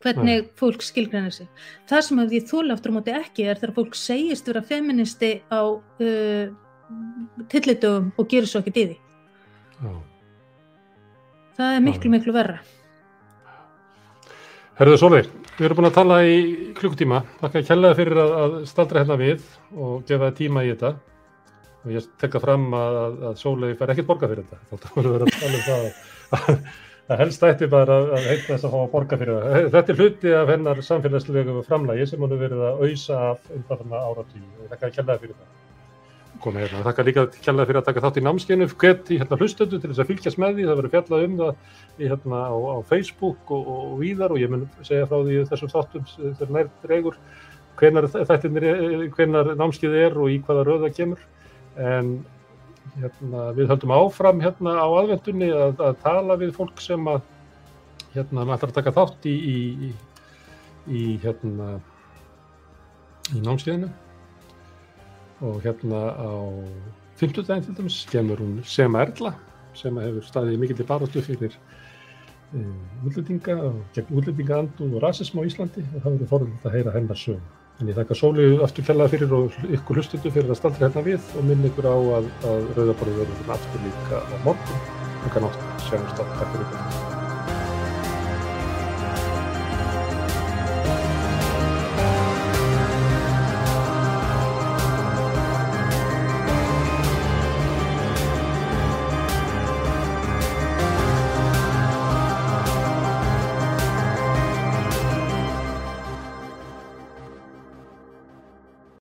hvernig fólk skilgrænir sig. Það sem að ég þóla aftur á móti ekki er þegar fólk segist vera feministi á uh, tillitugum og gerir svo ekki dýði. Já. Það er miklu, miklu verra. Herðu Solveig, við erum búin að tala í klukkutíma. Þakka að kjallaði fyrir að, að staldra hérna við og gefa tíma í þetta. Og ég tekka fram að, að, að Solveig fær ekkert borga fyrir þetta. Þá voru við að tala um það að, að helst ætti bara að, að heitna þess að fá að borga fyrir það. Þetta er hluti af hennar samfélagslegu framlægi sem hún er verið að auðsa af undanfarna áratvíu. Og þakka að kjallaði fyrir það. Komið hérna. Þakka líka kjallaði fyrir að taka þátt í námskeinu. Hvet í hérna hlustötu til þess að fylgjast með því. Það verður fjallað um það í, hérna, á, á Facebook og, og víðar og ég mun segja frá því þessum þáttum þegar nær dregur hvenar þættinir, hvenar námskið er og í hvaða röða kemur en hérna, við höldum áfram hérna á aðvendunni að, að tala við fólk sem að hérna maður ætlar að taka þátt í í, í, í hérna í námskeiðinu og hérna á fimmtudaginn til dæmis kemur hún Sema Erla sem hefur staðið mikill í baróttu fyrir uh, útlendinga og gegn útlendingaandu og rasism á Íslandi og það verður forðilegt að heyra hennar sögum. En ég þakka Sóli aftur kjallaði fyrir og ykkur hlustundu fyrir að staldra hérna við og minn ykkur á að, að rauðaborðu verður aftur líka á morgun. Takk að nátt, sjáumst á, takk fyrir ykkur.